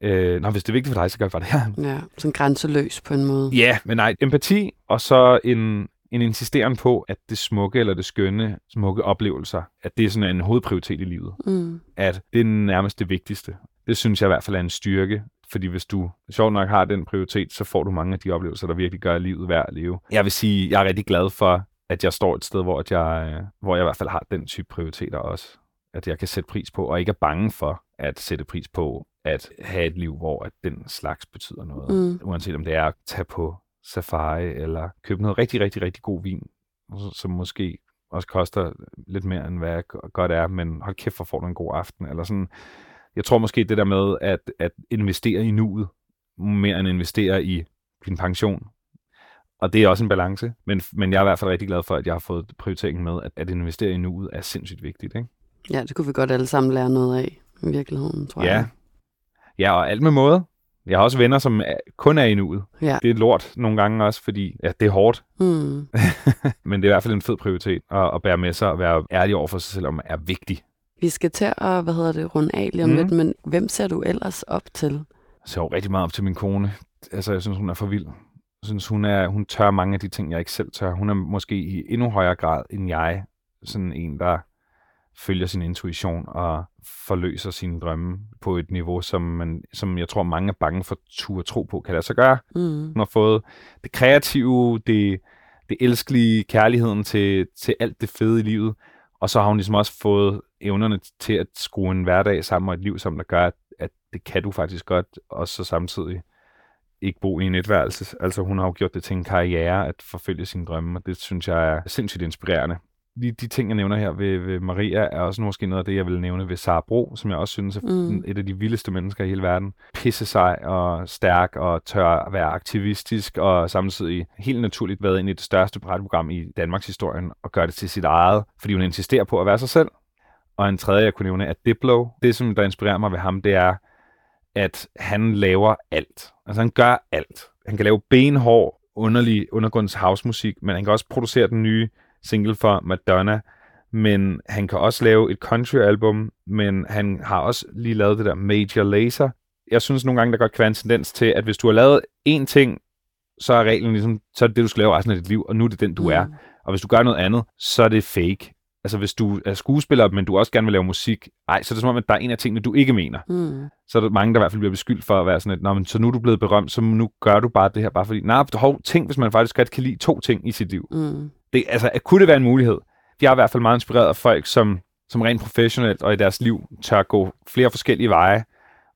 Speaker 3: Øh, nå, hvis det er vigtigt for dig, så gør bare det her.
Speaker 2: Ja, sådan grænseløs på en måde.
Speaker 3: Ja, men nej, empati, og så en, en insisteren på, at det smukke eller det skønne, smukke oplevelser, at det er sådan en hovedprioritet i livet.
Speaker 2: Mm.
Speaker 3: At det er nærmest det vigtigste. Det synes jeg i hvert fald er en styrke, fordi hvis du sjovt nok har den prioritet, så får du mange af de oplevelser, der virkelig gør livet værd at leve. Jeg vil sige, jeg er rigtig glad for, at jeg står et sted, hvor, jeg, hvor jeg i hvert fald har den type prioriteter også. At jeg kan sætte pris på, og ikke er bange for at sætte pris på at have et liv, hvor at den slags betyder noget.
Speaker 2: Mm.
Speaker 3: Uanset om det er at tage på safari, eller købe noget rigtig, rigtig, rigtig god vin, som måske også koster lidt mere, end hvad godt er, men hold kæft, hvor får du en god aften, eller sådan. Jeg tror måske det der med at, at investere i nuet, mere end investere i din pension. Og det er også en balance, men, men jeg er i hvert fald rigtig glad for, at jeg har fået prioriteringen med, at, at investere i nuet er sindssygt vigtigt. Ikke?
Speaker 2: Ja, det kunne vi godt alle sammen lære noget af, i virkeligheden, tror
Speaker 3: Ja.
Speaker 2: jeg.
Speaker 3: Ja, og alt med måde. Jeg har også venner, som er, kun er i nuet.
Speaker 2: Ja.
Speaker 3: Det er lort nogle gange også, fordi ja, det er hårdt,
Speaker 2: Mm.
Speaker 3: men det er i hvert fald en fed prioritet at, at bære med sig og være ærlig over for sig selv om, er vigtig.
Speaker 2: Vi skal til at, hvad hedder det, runde af lige om
Speaker 3: Mhm.
Speaker 2: lidt, men hvem ser du ellers op til?
Speaker 3: Jeg ser jo rigtig meget op til min kone. Altså, jeg synes, hun er for vild. Jeg synes, hun, er, hun tør mange af de ting, jeg ikke selv tør. Hun er måske i endnu højere grad end jeg. Sådan en, der følger sin intuition og forløser sine drømme på et niveau, som, man, som jeg tror, mange er bange for tur tro på, kan lade sig gøre.
Speaker 2: Mm.
Speaker 3: Hun har fået det kreative, det, det elskelige, kærligheden til, til alt det fede i livet. Og så har hun ligesom også fået evnerne til at skrue en hverdag sammen og et liv sammen, der gør, at, at det kan du faktisk godt, og så samtidig ikke bo i en etværelse. Altså hun har jo gjort det til en karriere at forfølge sine drømme, og det synes jeg er sindssygt inspirerende. Lige de ting, jeg nævner her ved, ved Maria, er også måske noget af det, jeg vil nævne ved Sara Bro, som jeg også synes er
Speaker 2: Mm.
Speaker 3: et af de vildeste mennesker i hele verden. Pisse sig og stærk og tør at være aktivistisk og samtidig helt naturligt været ind i det største radioprogram i Danmarks historien og gøre det til sit eget, fordi hun insisterer på at være sig selv. Og en tredje, jeg kunne nævne, er Diplo. Det, som der inspirerer mig ved ham, det er, at han laver alt. Altså han gør alt. Han kan lave benhård, underlig undergrunds housemusik, men han kan også producere den nye single for Madonna, men han kan også lave et country-album, men han har også lige lavet det der Major Lazer. Jeg synes nogle gange, der godt kan være en tendens til, at hvis du har lavet én ting, så er reglen ligesom, så er det det, du skal lave resten af dit liv, og nu er det den, du
Speaker 2: Mm.
Speaker 3: er. Og hvis du gør noget andet, så er det fake. Altså hvis du er skuespiller, men du også gerne vil lave musik, ej, så er det som om, at der er en af tingene, du ikke mener.
Speaker 2: Mm.
Speaker 3: Så er der mange, der i hvert fald bliver beskyldt for at være sådan et, Nå, men så nu er du blevet berømt, så nu gør du bare det her, bare fordi, nej, hov, tænk, hvis man faktisk godt kan lide to ting i sit liv.
Speaker 2: Mm.
Speaker 3: Det, altså, kunne det være en mulighed? Jeg er i hvert fald meget inspireret af folk, som, som rent professionelt og i deres liv tør gå flere forskellige veje,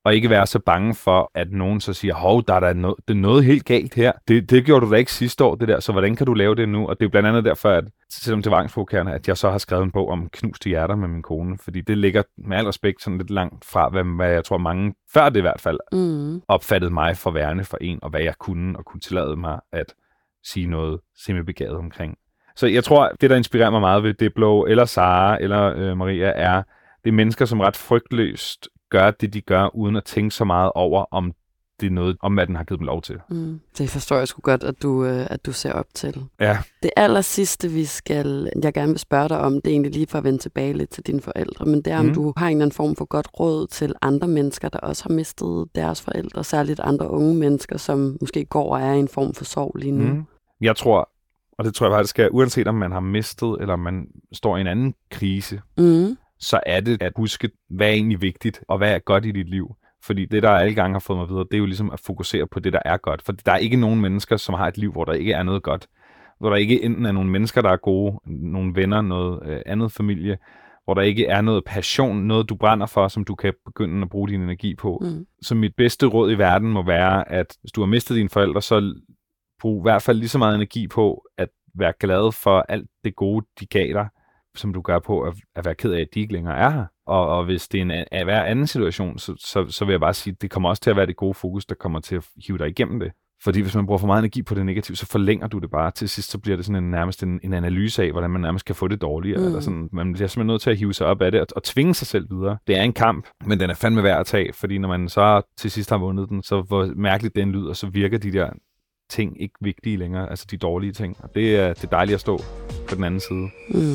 Speaker 3: og ikke være så bange for, at nogen så siger, hov, der er der noget, det er noget helt galt her. Det, det gjorde du da ikke sidste år, det der, så hvordan kan du lave det nu? Og det er jo blandt andet derfor, at selvom til Vangsprovokerende, at jeg så har skrevet en bog om knuste hjerter med min kone, fordi det ligger med al respekt sådan lidt langt fra, hvad, hvad jeg tror mange, før det i hvert fald,
Speaker 2: Mm.
Speaker 3: opfattede mig for værende for en, og hvad jeg kunne, og kunne tillade mig at sige noget semibegavet omkring. Så jeg tror, det der inspirerer mig meget ved Diplo, eller Sara, eller øh, Maria, er, det er mennesker, som ret frygtløst gør det, de gør, uden at tænke så meget over, om det er noget, om hvad den har givet dem lov til.
Speaker 2: Mm. Det forstår jeg sgu godt, at du, øh, at du ser op til.
Speaker 3: Ja.
Speaker 2: Det aller sidste, vi skal, jeg gerne vil spørge dig om, det er egentlig lige for at vende tilbage lidt til dine forældre, men det er, om
Speaker 3: Mhm.
Speaker 2: du har en eller anden form for godt råd til andre mennesker, der også har mistet deres forældre, særligt andre unge mennesker, som måske går og er i en form for sorg lige nu.
Speaker 3: Mm. Jeg tror, og det tror jeg faktisk, at uanset om man har mistet, eller man står i en anden krise,
Speaker 2: Mm.
Speaker 3: så er det at huske, hvad er egentlig vigtigt, og hvad er godt i dit liv. Fordi det, der alle gange har fået mig videre, det er jo ligesom at fokusere på det, der er godt. For der er ikke nogen mennesker, som har et liv, hvor der ikke er noget godt. Hvor der ikke enten er nogle mennesker, der er gode, nogle venner, noget øh, andet familie, hvor der ikke er noget passion, noget du brænder for, som du kan begynde at bruge din energi på.
Speaker 2: Mm.
Speaker 3: Så mit bedste råd i verden må være, at hvis du har mistet dine forældre, så brug i hvert fald lige så meget energi på at være glad for alt det gode, de gav dig, som du gør på at, at være ked af, at de ikke længere er her. Og, og hvis det er en a- hver anden situation, så, så, så vil jeg bare sige, at det kommer også til at være det gode fokus, der kommer til at hive dig igennem det. Fordi hvis man bruger for meget energi på det negative, så forlænger du det bare. Til sidst så bliver det sådan en, nærmest en, en analyse af, hvordan man nærmest kan få det dårligere.
Speaker 2: Mm.
Speaker 3: Eller sådan. Man bliver simpelthen nødt til at hive sig op af det og, og tvinge sig selv videre. Det er en kamp, men den er fandme værd at tage, fordi når man så til sidst har vundet den, så hvor mærkeligt den lyder, så virker de der ting ikke vigtige længere, altså de dårlige ting. Og det er, det er dejligt at stå på den anden side.
Speaker 2: Mm.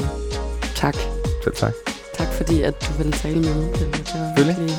Speaker 2: Tak.
Speaker 3: Selv tak.
Speaker 2: Tak fordi, at du ville tale med mig. Det var virkelig